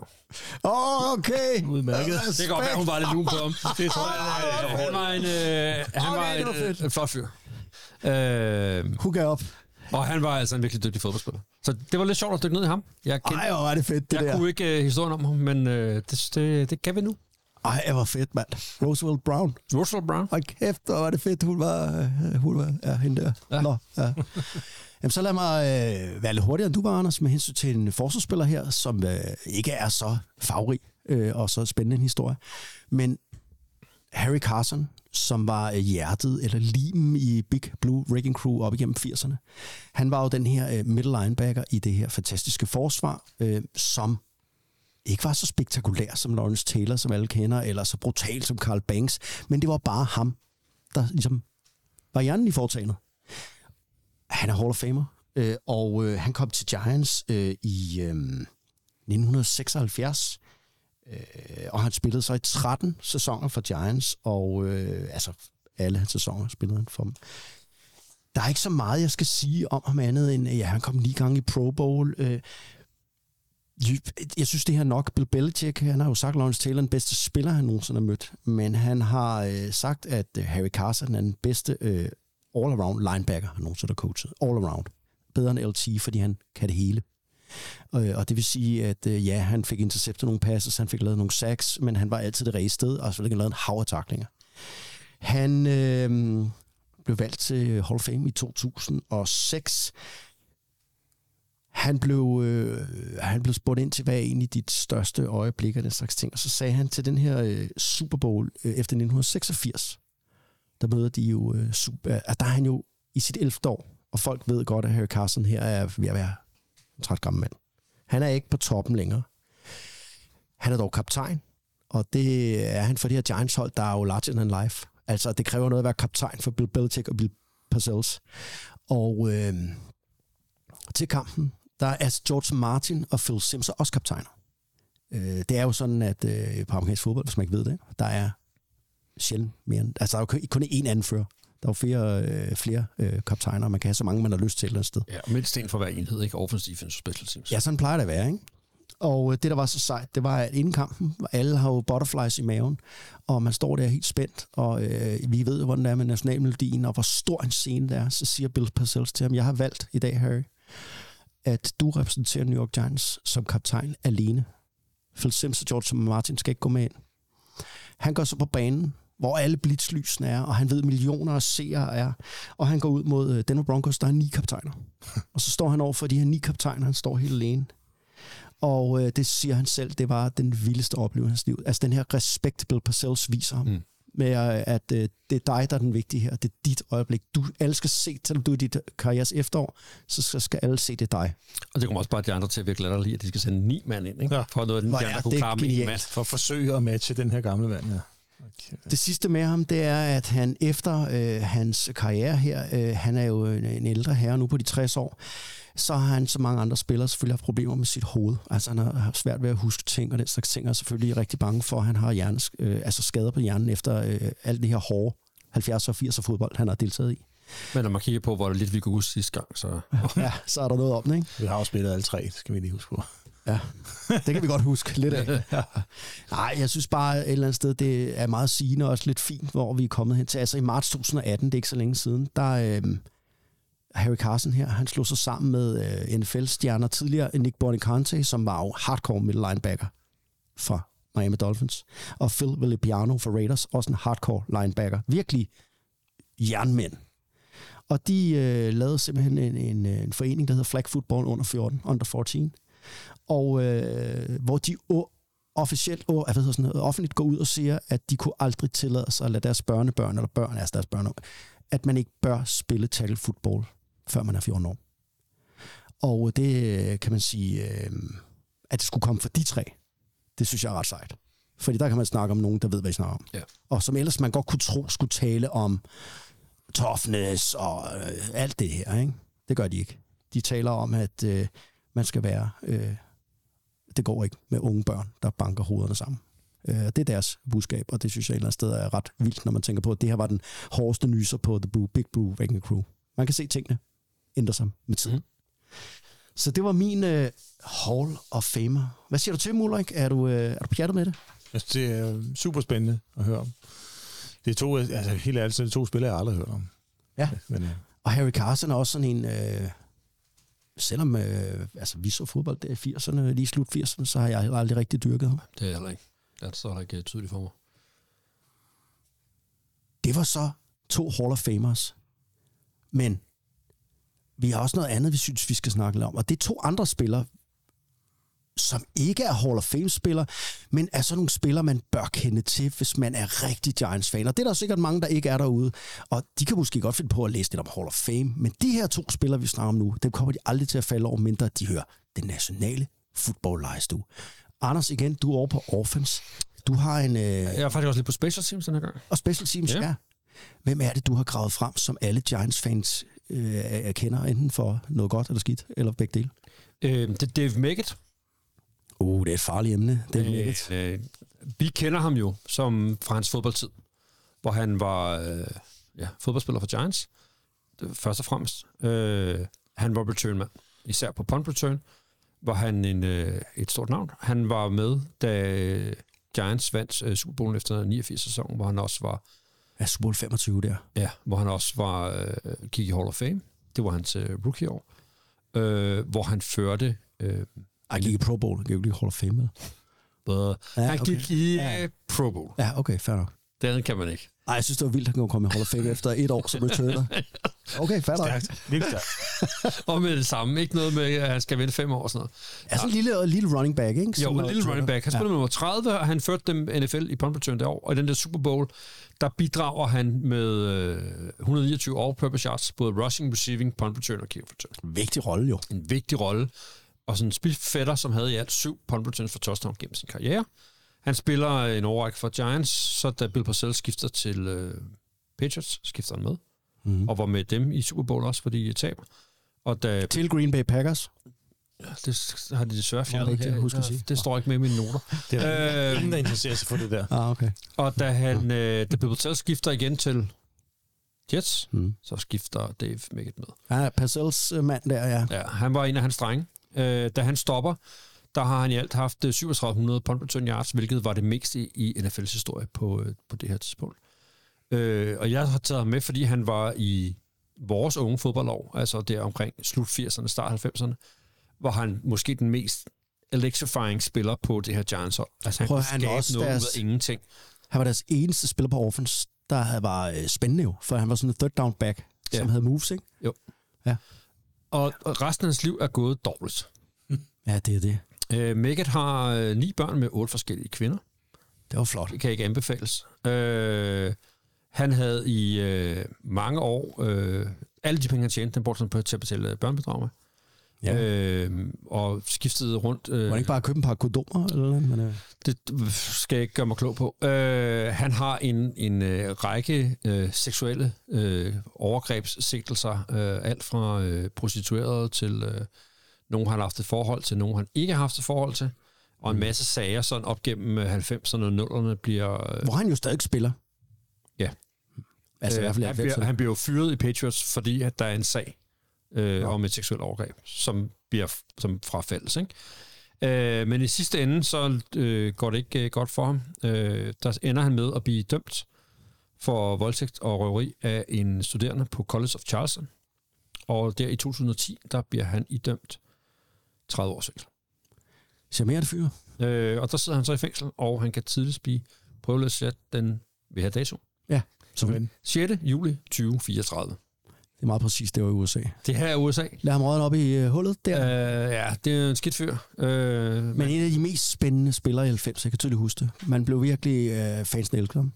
Åh, oh, okay. Udmærket. Det kan godt være, hun var lidt lun på ham. Det tror jeg, Han var en, øh, han var det var en, øh, en flot fyr. Øh, Hook op. og han var altså en virkelig dygtig fodboldspiller. Så det var lidt sjovt at dykke ned i ham. Jeg, kendte, Ej, hvor er det fedt, det jeg der. kunne ikke uh, historien om ham, men øh, det, det, det kan vi nu. Ej, hvor fedt, mand. Roosevelt Brown. Russell Brown. Hold kæft, hvor var det fedt, hun var, øh, hun var ja, hende der. Ja. Ja. Nå, ja. Jamen, så lad mig øh, være lidt hurtigere end du var, Anders, med hensyn til en forsvarsspiller her, som øh, ikke er så farverig øh, og så spændende en historie. Men Harry Carson, som var øh, hjertet eller limen i Big Blue Wrecking Crew op igennem 80'erne. Han var jo den her øh, middle linebacker i det her fantastiske forsvar, øh, som ikke var så spektakulær som Lawrence Taylor, som alle kender, eller så brutal som Carl Banks, men det var bare ham, der ligesom var hjernen i foretagendet. Han er Hall of Famer, øh, og øh, han kom til Giants øh, i øh, 1976, øh, og han spillede så i 13 sæsoner for Giants, og øh, altså alle hans sæsoner spillede han for dem. Der er ikke så meget, jeg skal sige om ham andet end, ja, han kom ni gange i Pro Bowl. Øh, jeg synes, det her nok. Bill Belichick, han har jo sagt, at Lawrence Taylor er den bedste spiller, han nogensinde har mødt. Men han har øh, sagt, at øh, Harry Carson er den bedste øh, all-around linebacker, han nogensinde har coachet. All-around. Bedre end LT, fordi han kan det hele. Øh, og det vil sige, at øh, ja, han fik interceptet nogle passes, han fik lavet nogle sacks, men han var altid det rige sted, og så lavet en hav af taklinger. Han øh, blev valgt til Hall of Fame i 2006. Han blev, øh, han blev spurgt ind til, hvad er egentlig dit største øjeblik og den slags ting. Og så sagde han til den her øh, Super Bowl øh, efter 1986, der møder de jo øh, super, at der er han jo i sit 11. år, og folk ved godt, at Harry Carson her er ved at være en træt gammel mand. Han er ikke på toppen længere. Han er dog kaptajn, og det er han for det her Giants-hold, der er jo larger than life. Altså, det kræver noget at være kaptajn for Bill Belichick og Bill Parcells. Og øh, til kampen, der er altså George Martin og Phil Simms også kaptajner. Øh, det er jo sådan, at øh, på amerikansk fodbold, hvis man ikke ved det, der er sjældent mere end, altså der er jo kun- kun én anfører. Der er jo flere, øh, flere øh, kaptajner, og man kan have så mange, man har lyst til et sted. Ja, mindst en for hver enhed, ikke? Offensive defense, special teams. Ja, sådan plejer det at være, ikke? Og øh, det, der var så sejt, det var, at inden kampen, alle har jo butterflies i maven, og man står der helt spændt, og øh, vi ved jo, hvordan det er med nationalmelodien, og hvor stor en scene det er. Så siger Bill Parcells til ham, jeg har valgt i dag, Harry, at du repræsenterer New York Giants som kaptajn alene. Phil Simms og George Martin skal ikke gå med ind. Han går så på banen, hvor alle blitzlysene er, og han ved millioner af seere er, og han går ud mod øh, Denver Broncos, der er ni kaptajner. og så står han over for de her ni kaptajner, han står helt alene. Og øh, det siger han selv, det var den vildeste oplevelse i hans liv. Altså den her respekt, Bill Parcells viser ham. Mm. Med øh, at øh, det er dig, der er den vigtige her. Det er dit øjeblik. Du, alle skal se, selvom du er i dit karrieres efterår, så skal, skal alle se, det er dig. Og det kommer også bare de andre til at virkelig latterlige, at de skal sende ni mand ind, ikke? Ja. Ja. For noget, den Hvor de andre kunne klare med en mand. For at forsøge at matche den her gamle mand, ja. Det sidste med ham, det er, at han efter øh, hans karriere her, øh, han er jo en, en ældre herre nu på de 60 år, så har han, som mange andre spillere, selvfølgelig haft problemer med sit hoved. Altså han har haft svært ved at huske ting, og den slags ting, og er selvfølgelig rigtig bange for, at han har hjernes, øh, altså skader på hjernen efter øh, alt det her hårde 70'er og 80'er fodbold, han har deltaget i. Men når man kigger på, hvor lidt vi kunne huske sidste gang, så... Ja, så er der noget om det, ikke? Vi har jo spillet alle tre, det skal vi lige huske på. Ja, det kan vi godt huske lidt af. Nej, jeg synes bare et eller andet sted, det er meget sigende og også lidt fint, hvor vi er kommet hen til. Altså i marts 2018, det er ikke så længe siden, der øh, Harry Carson her, han slog sig sammen med øh, NFL-stjerner tidligere, Nick Bonicante, som var jo hardcore middle linebacker fra Miami Dolphins, og Phil Villapiano fra Raiders, også en hardcore linebacker. Virkelig jernmænd. Og de øh, lavede simpelthen en, en, en forening, der hedder Flag Football under 14, under 14, og øh, hvor de officielt, o- hvad hedder sådan noget, offentligt går ud og siger, at de kunne aldrig tillade sig at lade deres børnebørn, eller børn, altså deres børn, at man ikke bør spille tackle football, før man er 14 år. Og det øh, kan man sige, øh, at det skulle komme fra de tre, det synes jeg er ret sejt. Fordi der kan man snakke om nogen, der ved, hvad I snakker om. Ja. Og som ellers man godt kunne tro, skulle tale om toughness og øh, alt det her. Ikke? Det gør de ikke. De taler om, at øh, man skal være... Øh, det går ikke med unge børn, der banker hovederne sammen. Øh, det er deres budskab, og det synes jeg et eller andet sted er ret vildt, når man tænker på, at det her var den hårdeste nyser på The Blue, Big Blue Wrecking Crew. Man kan se tingene ændre sig med tiden. Mm. Så det var min øh, Hall of Famer. Hvad siger du til, Mulrik? Er du, øh, er du pjattet med det? Altså, det er super spændende at høre om. Det er to, altså helt ærligt, så er det to spillere, jeg aldrig har hørt om. Ja. Men, øh, Og Harry Carson er også sådan en... Øh, selvom øh, altså, vi så fodbold der i 80'erne, lige slut 80'erne, så har jeg heller aldrig rigtig dyrket ham. Det er heller ikke. Det så heller ikke tydeligt for mig. Det var så to Hall of Famers. Men vi har også noget andet, vi synes, vi skal snakke lidt om. Og det er to andre spillere, som ikke er Hall of Fame-spillere, men er sådan nogle spillere, man bør kende til, hvis man er rigtig Giants-fan. Og det er der sikkert mange, der ikke er derude. Og de kan måske godt finde på at læse lidt om Hall of Fame. Men de her to spillere, vi snakker om nu, dem kommer de aldrig til at falde over, mindre de hører den nationale football du. Anders, igen, du er over på Orphans. Du har en... Øh, Jeg er faktisk også lidt på special teams den her gang. og special teams, ja. Ja. Hvem er det, du har gravet frem, som alle Giants-fans øh, er- kender, enten for noget godt eller skidt, eller begge dele? Øh, det er Dave Meggett. Uh, det er et farligt emne. Det er øh, Øh, vi kender ham jo som fra hans fodboldtid, hvor han var øh, ja, fodboldspiller for Giants, først og fremmest. Øh, han var returnmand, især på punt return, var han en, øh, et stort navn. Han var med, da Giants vandt øh, Super Bowl efter 89 sæson, hvor han også var ja, Super Bowl 25 der. Ja, hvor han også var øh, gik i Hall of Fame. Det var hans øh, rookie-år. Øh, hvor han førte... Øh, Ej, gik i Pro Bowl. Han gik jo lige Hall of Fame med. både, Ja, han okay. gik i Ja. øh, Pro Bowl. Ja, okay, fair nok. Den kan man ikke. Ej, jeg synes, det var vildt, at han kunne komme i Hall of Fame efter et år som returner. Okay, fair nok. Vildt stærkt. Og med det samme. Ikke noget med, at han skal vente fem år og sådan noget. Altså en lille, lille running back, ikke? Jo, Som en var lille running back. Han spillede ja. nummer 30, og han førte dem NFL i punt return derovre. Og i den der Super Bowl, der bidrager han med øh, 129 all-purpose yards, både rushing, receiving, punt return og kick return. Vigtig rolle jo. en vigtig rolle. Og sådan en spilfætter, som havde i alt syv punt returns for touchdown gennem sin karriere. Han spiller en overrække for Giants, så da Bill Parcells skifter til øh, Patriots, skifter han med. Mm. Og var med dem i Super Bowl også, fordi de taber. Og da, Til Green Bay Packers. det har de desværre det er fjernet ikke her. at Der- sige. Det står ikke med i mine noter. Det er Øh, ingen, der interesserer sig for det der. Ah, okay. og da, han, øh, da Bill Parcells skifter igen til Jets, Mm. så skifter Dave Meggett med. Ja, Parcells øh, mand der, ja. Ja, han var en af hans drenge. Øh, da han stopper, der har han i alt haft øh, 3700 punt return yards, hvilket var det mest i, i NFL's historie på, øh, på det her tidspunkt. Øh, og jeg har taget ham med, fordi han var i vores unge fodboldår, altså der omkring slut 80'erne, start 90'erne, hvor han måske den mest electrifying spiller på det her Giants hold. Altså han Prøv, kunne han skabe var også noget deres- ud af ingenting. Han var deres eneste spiller på Orphans, der var øh, spændende jo, for han var sådan en third down back, Ja. som havde moves, ikke? Og, og resten af hans liv er gået dårligt. Ja, det er det. Øh, Meggett har øh, ni børn med otte forskellige kvinder. Det var flot. Det kan ikke anbefales. Øh, han havde i øh, mange år, øh, alle de penge, han tjente, den brugte han på til at betale børnebedrag med. Ja. øh, og skiftede rundt. Øh, det ikke bare købe en par kondomer? Eller noget? Men, øh, Det skal jeg ikke gøre mig klog på. Øh, han har en, en øh, række øh, seksuelle øh, overgrebssigtelser. Øh, alt fra øh, prostituerede til øh, nogen, han har haft et forhold til, nogen, han ikke har haft et forhold til. Og en masse sager sådan op gennem øh, 90'erne og 0'erne bliver... Øh, hvor han jo stadig spiller. Ja. Altså i hvert fald, han, jeg bliver, han bliver jo fyret i Patriots, fordi at der er en sag øh, om et seksuelt overgreb, som bliver som frafaldes. Ikke? Øh, men i sidste ende, så øh, går det ikke øh, godt for ham. Øh, der ender han med at blive dømt for voldtægt og røveri af en studerende på College of Charleston. Og der i 2010, der bliver han idømt 30 års fængsel. Charmerende fyr. Øh, og der sidder han så i fængsel, og han kan tidligst blive prøveløsladt den ved her dato. Ja, selvfølgelig. 6. juli 2034. Det er meget præcist, det var i USA. Det her er USA. Lad ham rådne op i øh, hullet der. Øh, ja, det er en skidt fyr. Øh, Men en af de mest spændende spillere i 90, jeg kan tydeligt huske det. Man blev virkelig øh, fansene elskede ham.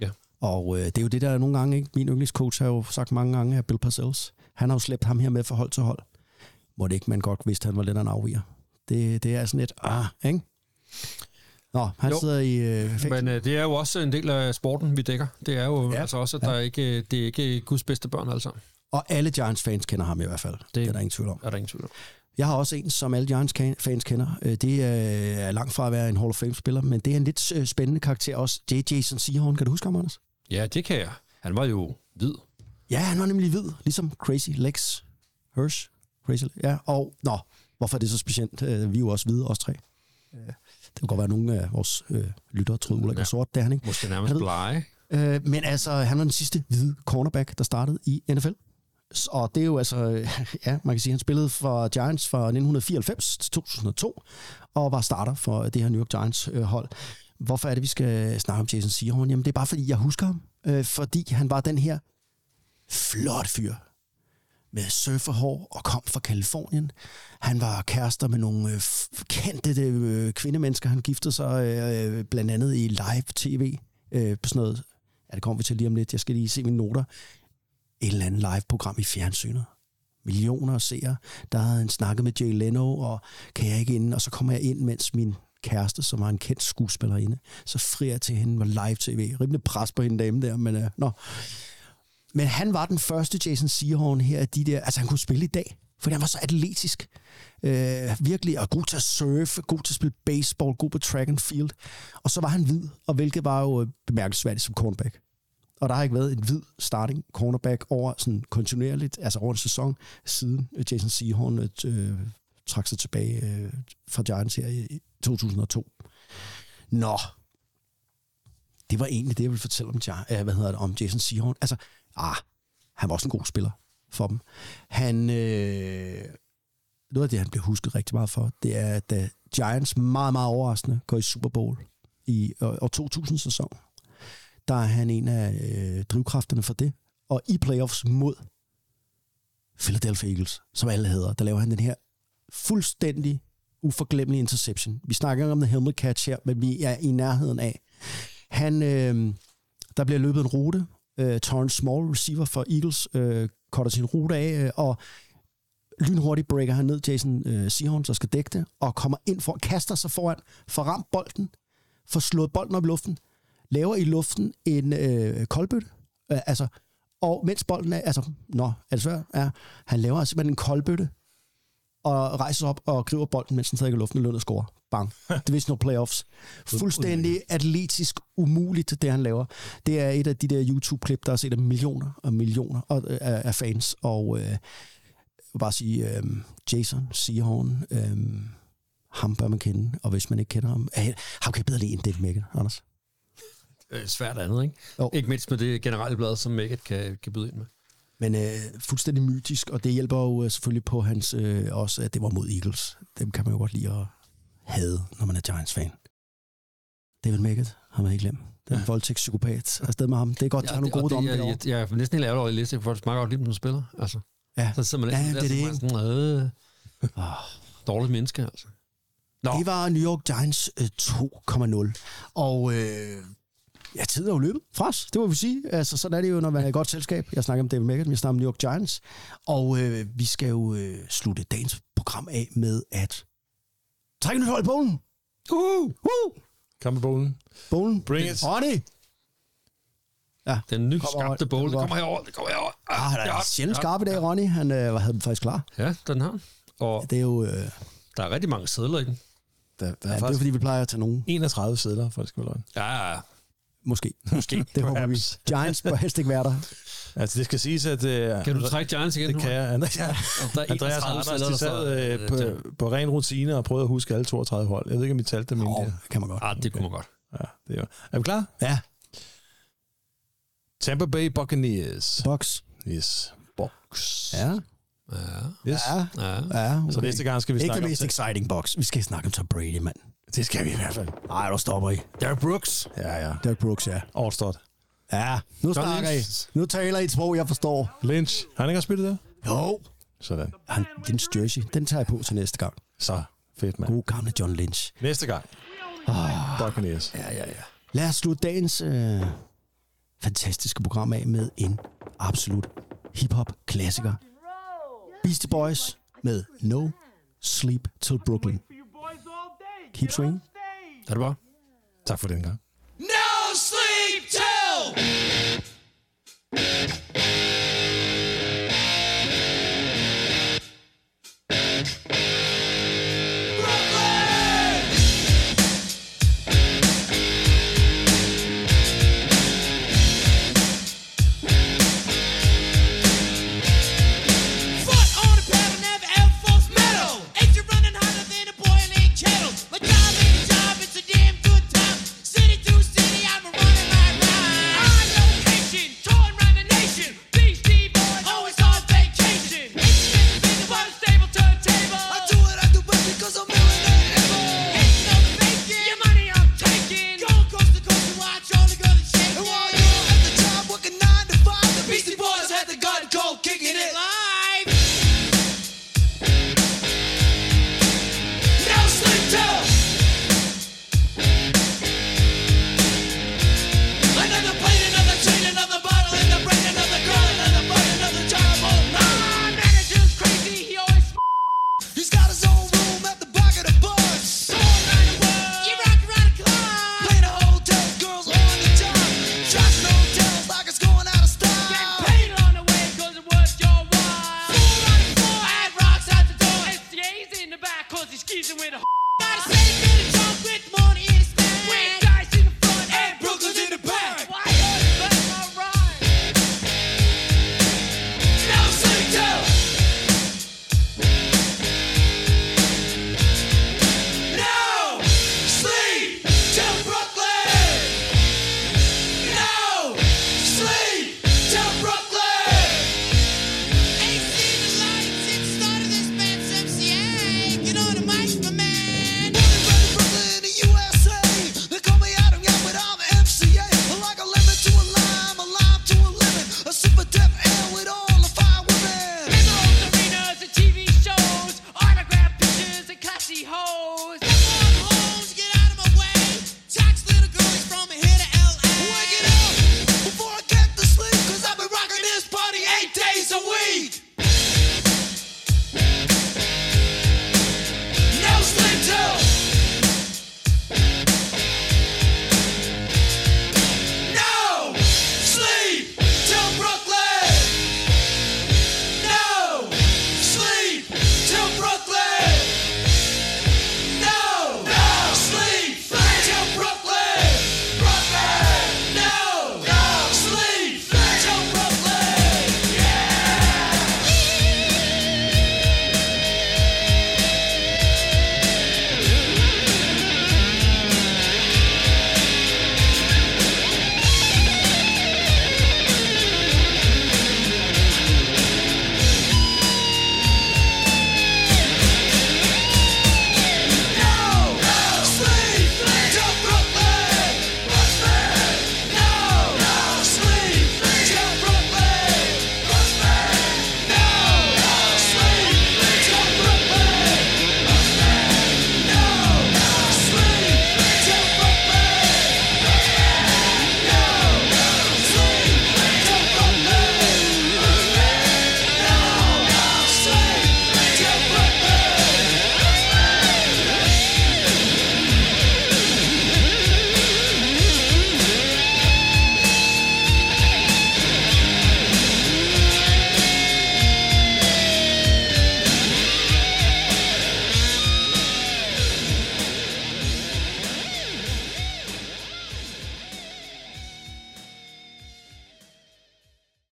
Ja. Og øh, det er jo det, der er nogle gange, ikke? Min yndlingscoach har jo sagt mange gange, at Bill Parcells, han har jo slæbt ham her med fra hold til hold. Hvor det ikke man godt vidste, han var lidt af en afviger. Det, det er sådan lidt, ah, ikke? Nå, han Jo. sidder i øh, fængsel. men øh, det er jo også en del af sporten, vi dækker. Det er jo ja. Altså også, at Ja. der er ikke, det er ikke Guds bedste børn alle sammen. Og alle Giants-fans kender ham i hvert fald. Det, det er der ingen tvivl om. Er der ingen tvivl om. Jeg har også en, som alle Giants-fans kender. Øh, Det er langt fra at være en Hall of Fame-spiller, men det er en lidt øh, spændende karakter også. Det er Jason Sehorn. Kan du huske ham, Anders? Ja, det kan jeg. Han var jo hvid. Ja, han var nemlig hvid, ligesom Crazy Legs Hirsch. Crazy, ja, og nå, hvorfor er det så specielt? Øh, Vi er jo også hvide, os tre. Øh, Det kunne godt være, at nogle af vores øh, lyttere troede, Ulrik var sort, det er han ikke. Måske nærmest blege. Øh, men altså, han var den sidste hvide cornerback, der startede i NFL. Og det er jo altså, ja, man kan sige, han spillede for Giants fra 1994 til 2002, og var starter for det her New York Giants-hold. Øh, Hvorfor er det, vi skal snakke om Jason Seahorn? Jamen, det er bare, fordi jeg husker ham. Øh, fordi han var den her flot fyr med surferhår og kom fra Kalifornien. Han var kærester med nogle øh, kendte øh, kvindemennesker. Han giftede sig øh, blandt andet i live-tv øh, på sådan noget. Ja, det kommer vi til lige om lidt. Jeg skal lige se mine noter. Et eller andet live-program i fjernsynet. Millioner af seere. Der havde han snakket med Jay Leno, og kan jeg ikke ind? Og så kommer jeg ind, mens min kæreste, som var en kendt skuespillerinde, så frier jeg til hende var live-tv. Rimelig pres på hende dame der, men øh, nå. Men han var den første Jason Sehorn her af de der, altså han kunne spille i dag, for han var så atletisk. Øh, virkelig, og god til at surfe, god til at spille baseball, god på track and field. Og så var han hvid, og hvilket var jo øh, bemærkelsesværdigt som cornerback. Og der har ikke været en hvid starting cornerback over sådan kontinuerligt, altså over en sæson, siden øh, Jason Sehorn øh, øh, trak sig tilbage øh, fra Giants her i, 2002. Nå, det var egentlig det, jeg ville fortælle om, Ja- øh, hvad hedder det, om Jason Sehorn. Altså, ah, han var også en god spiller for dem. Han, øh, noget af det, han blev husket rigtig meget for, det er, da Giants meget, meget overraskende går i Super Bowl i år år 2000-sæson. Der er han en af øh, drivkræfterne for det. Og i playoffs mod Philadelphia Eagles, som alle hedder, der laver han den her fuldstændig uforglemmelige interception. Vi snakker ikke om the helmet catch her, men vi er i nærheden af. Han, øh, der bliver løbet en rute. Øh, Torrance Small, receiver for Eagles, øh, cutter sin rute af, øh, og lynhurtigt breaker han ned Jason øh, Seahorn, der skal dække det, og kommer ind for, kaster sig foran, får ramt bolden, får slået bolden op i luften, laver i luften en øh, koldbøtte, øh, altså, og mens bolden er, altså, nå, er det svært? Ja, han laver simpelthen en koldbøtte, og rejser op og griber bolden, mens den stadig er i luften, og løn og scorer. Bang. Divisional playoffs. Fuldstændig atletisk umuligt, det han laver. Det er et af de der YouTube-klip, der er set af millioner og millioner af, af fans, og øh, vil bare sige, øh, Jason Sehorn, øh, ham bør man kende, og hvis man ikke kender ham, øh, ham kan jeg bedre lide end David Megan, Anders. Øh, svært andet, ikke? Jo. Ikke mindst med det generelle blad, som Maggot kan, kan byde ind med. Men øh, fuldstændig mytisk, og det hjælper jo øh, selvfølgelig på hans øh, også, at det var mod Eagles. Dem kan man jo godt lide at hade, når man er Giants-fan. David Meggett har man ikke glemt. Den ja. voldtægtspsykopat afsted med ham. Det er godt, at ja, have nogle og gode domme jeg, jeg, jeg er næsten helt ærgerlig over at læse, for det smager godt lige, som spiller. Altså, Ja. så sidder man Ja, det er der, det, man sådan, øh, oh, dårligt menneske, altså. Nå, Det var New York Giants øh, 2,0. Og øh, ja, tiden er jo løbet fra os, det må vi sige. Altså, sådan er det jo, når man er i godt selskab. Jeg snakker om David Meggett, jeg snakker om New York Giants. Og øh, vi skal jo øh, slutte dagens program af med at trække nyt hold i bowlen. Uh! Uh! Kom med bolden. Bowlen. Bring it. Ronny! Ja, Den nyskabte bowl, det Kommer. kommer herover, det kommer herover. ah, han er ja, sjældent skarp i dag, Ronny. Han øh, havde dem faktisk klar. Ja, den har han. Og Det er jo... Øh, der er rigtig mange sædler i den. Der, der ja, er det er faktisk fordi, vi plejer at tage nogen. 31 sædler, for det skal være løgn. Ja, ja. Måske. Måske. Det håber vi. Giants bør helst ikke være der. Altså, det skal siges, at... Øh, Kan du trække Giants igen Det nu? kan jeg. Andreas, ja. Der er Andreas og 31 Anders, de der sad øh, på, på ren rutine og prøvede at huske alle 32 hold. Jeg ved ikke, om I talte dem Åh, egentlig. det kan man godt. Ah, det kunne man godt. Ja, det er, er vi klar? Ja, Tampa Bay Buccaneers. box. Yes. Box. Ja, Ja, Yes. ja, ja. ja. Okay. Så næste gang skal vi Ikke snakke det om... mest exciting box. Vi skal snakke om Tom Brady, mand. Det skal vi i hvert fald. Nej, du stopper I. Derek Brooks. Ja, ja. Dirk Brooks, ja. Allstart. Ja, nu snakker I. Lynch. Nu taler I et sprog, jeg forstår. Lynch. Har han ikke også spillet der? Jo. Sådan. Han, den jersey, den tager jeg på til næste gang. Så fedt, mand. God gamle John Lynch. Næste gang. Buccaneers. Ja, ja, ja. Lad os slutte dagens øh, fantastiske program af med en absolut hip-hop-klassiker. Beastie Boys med No Sleep Till Brooklyn. Keep swinging. Der er det bare. Tak for den gang. No sleep till...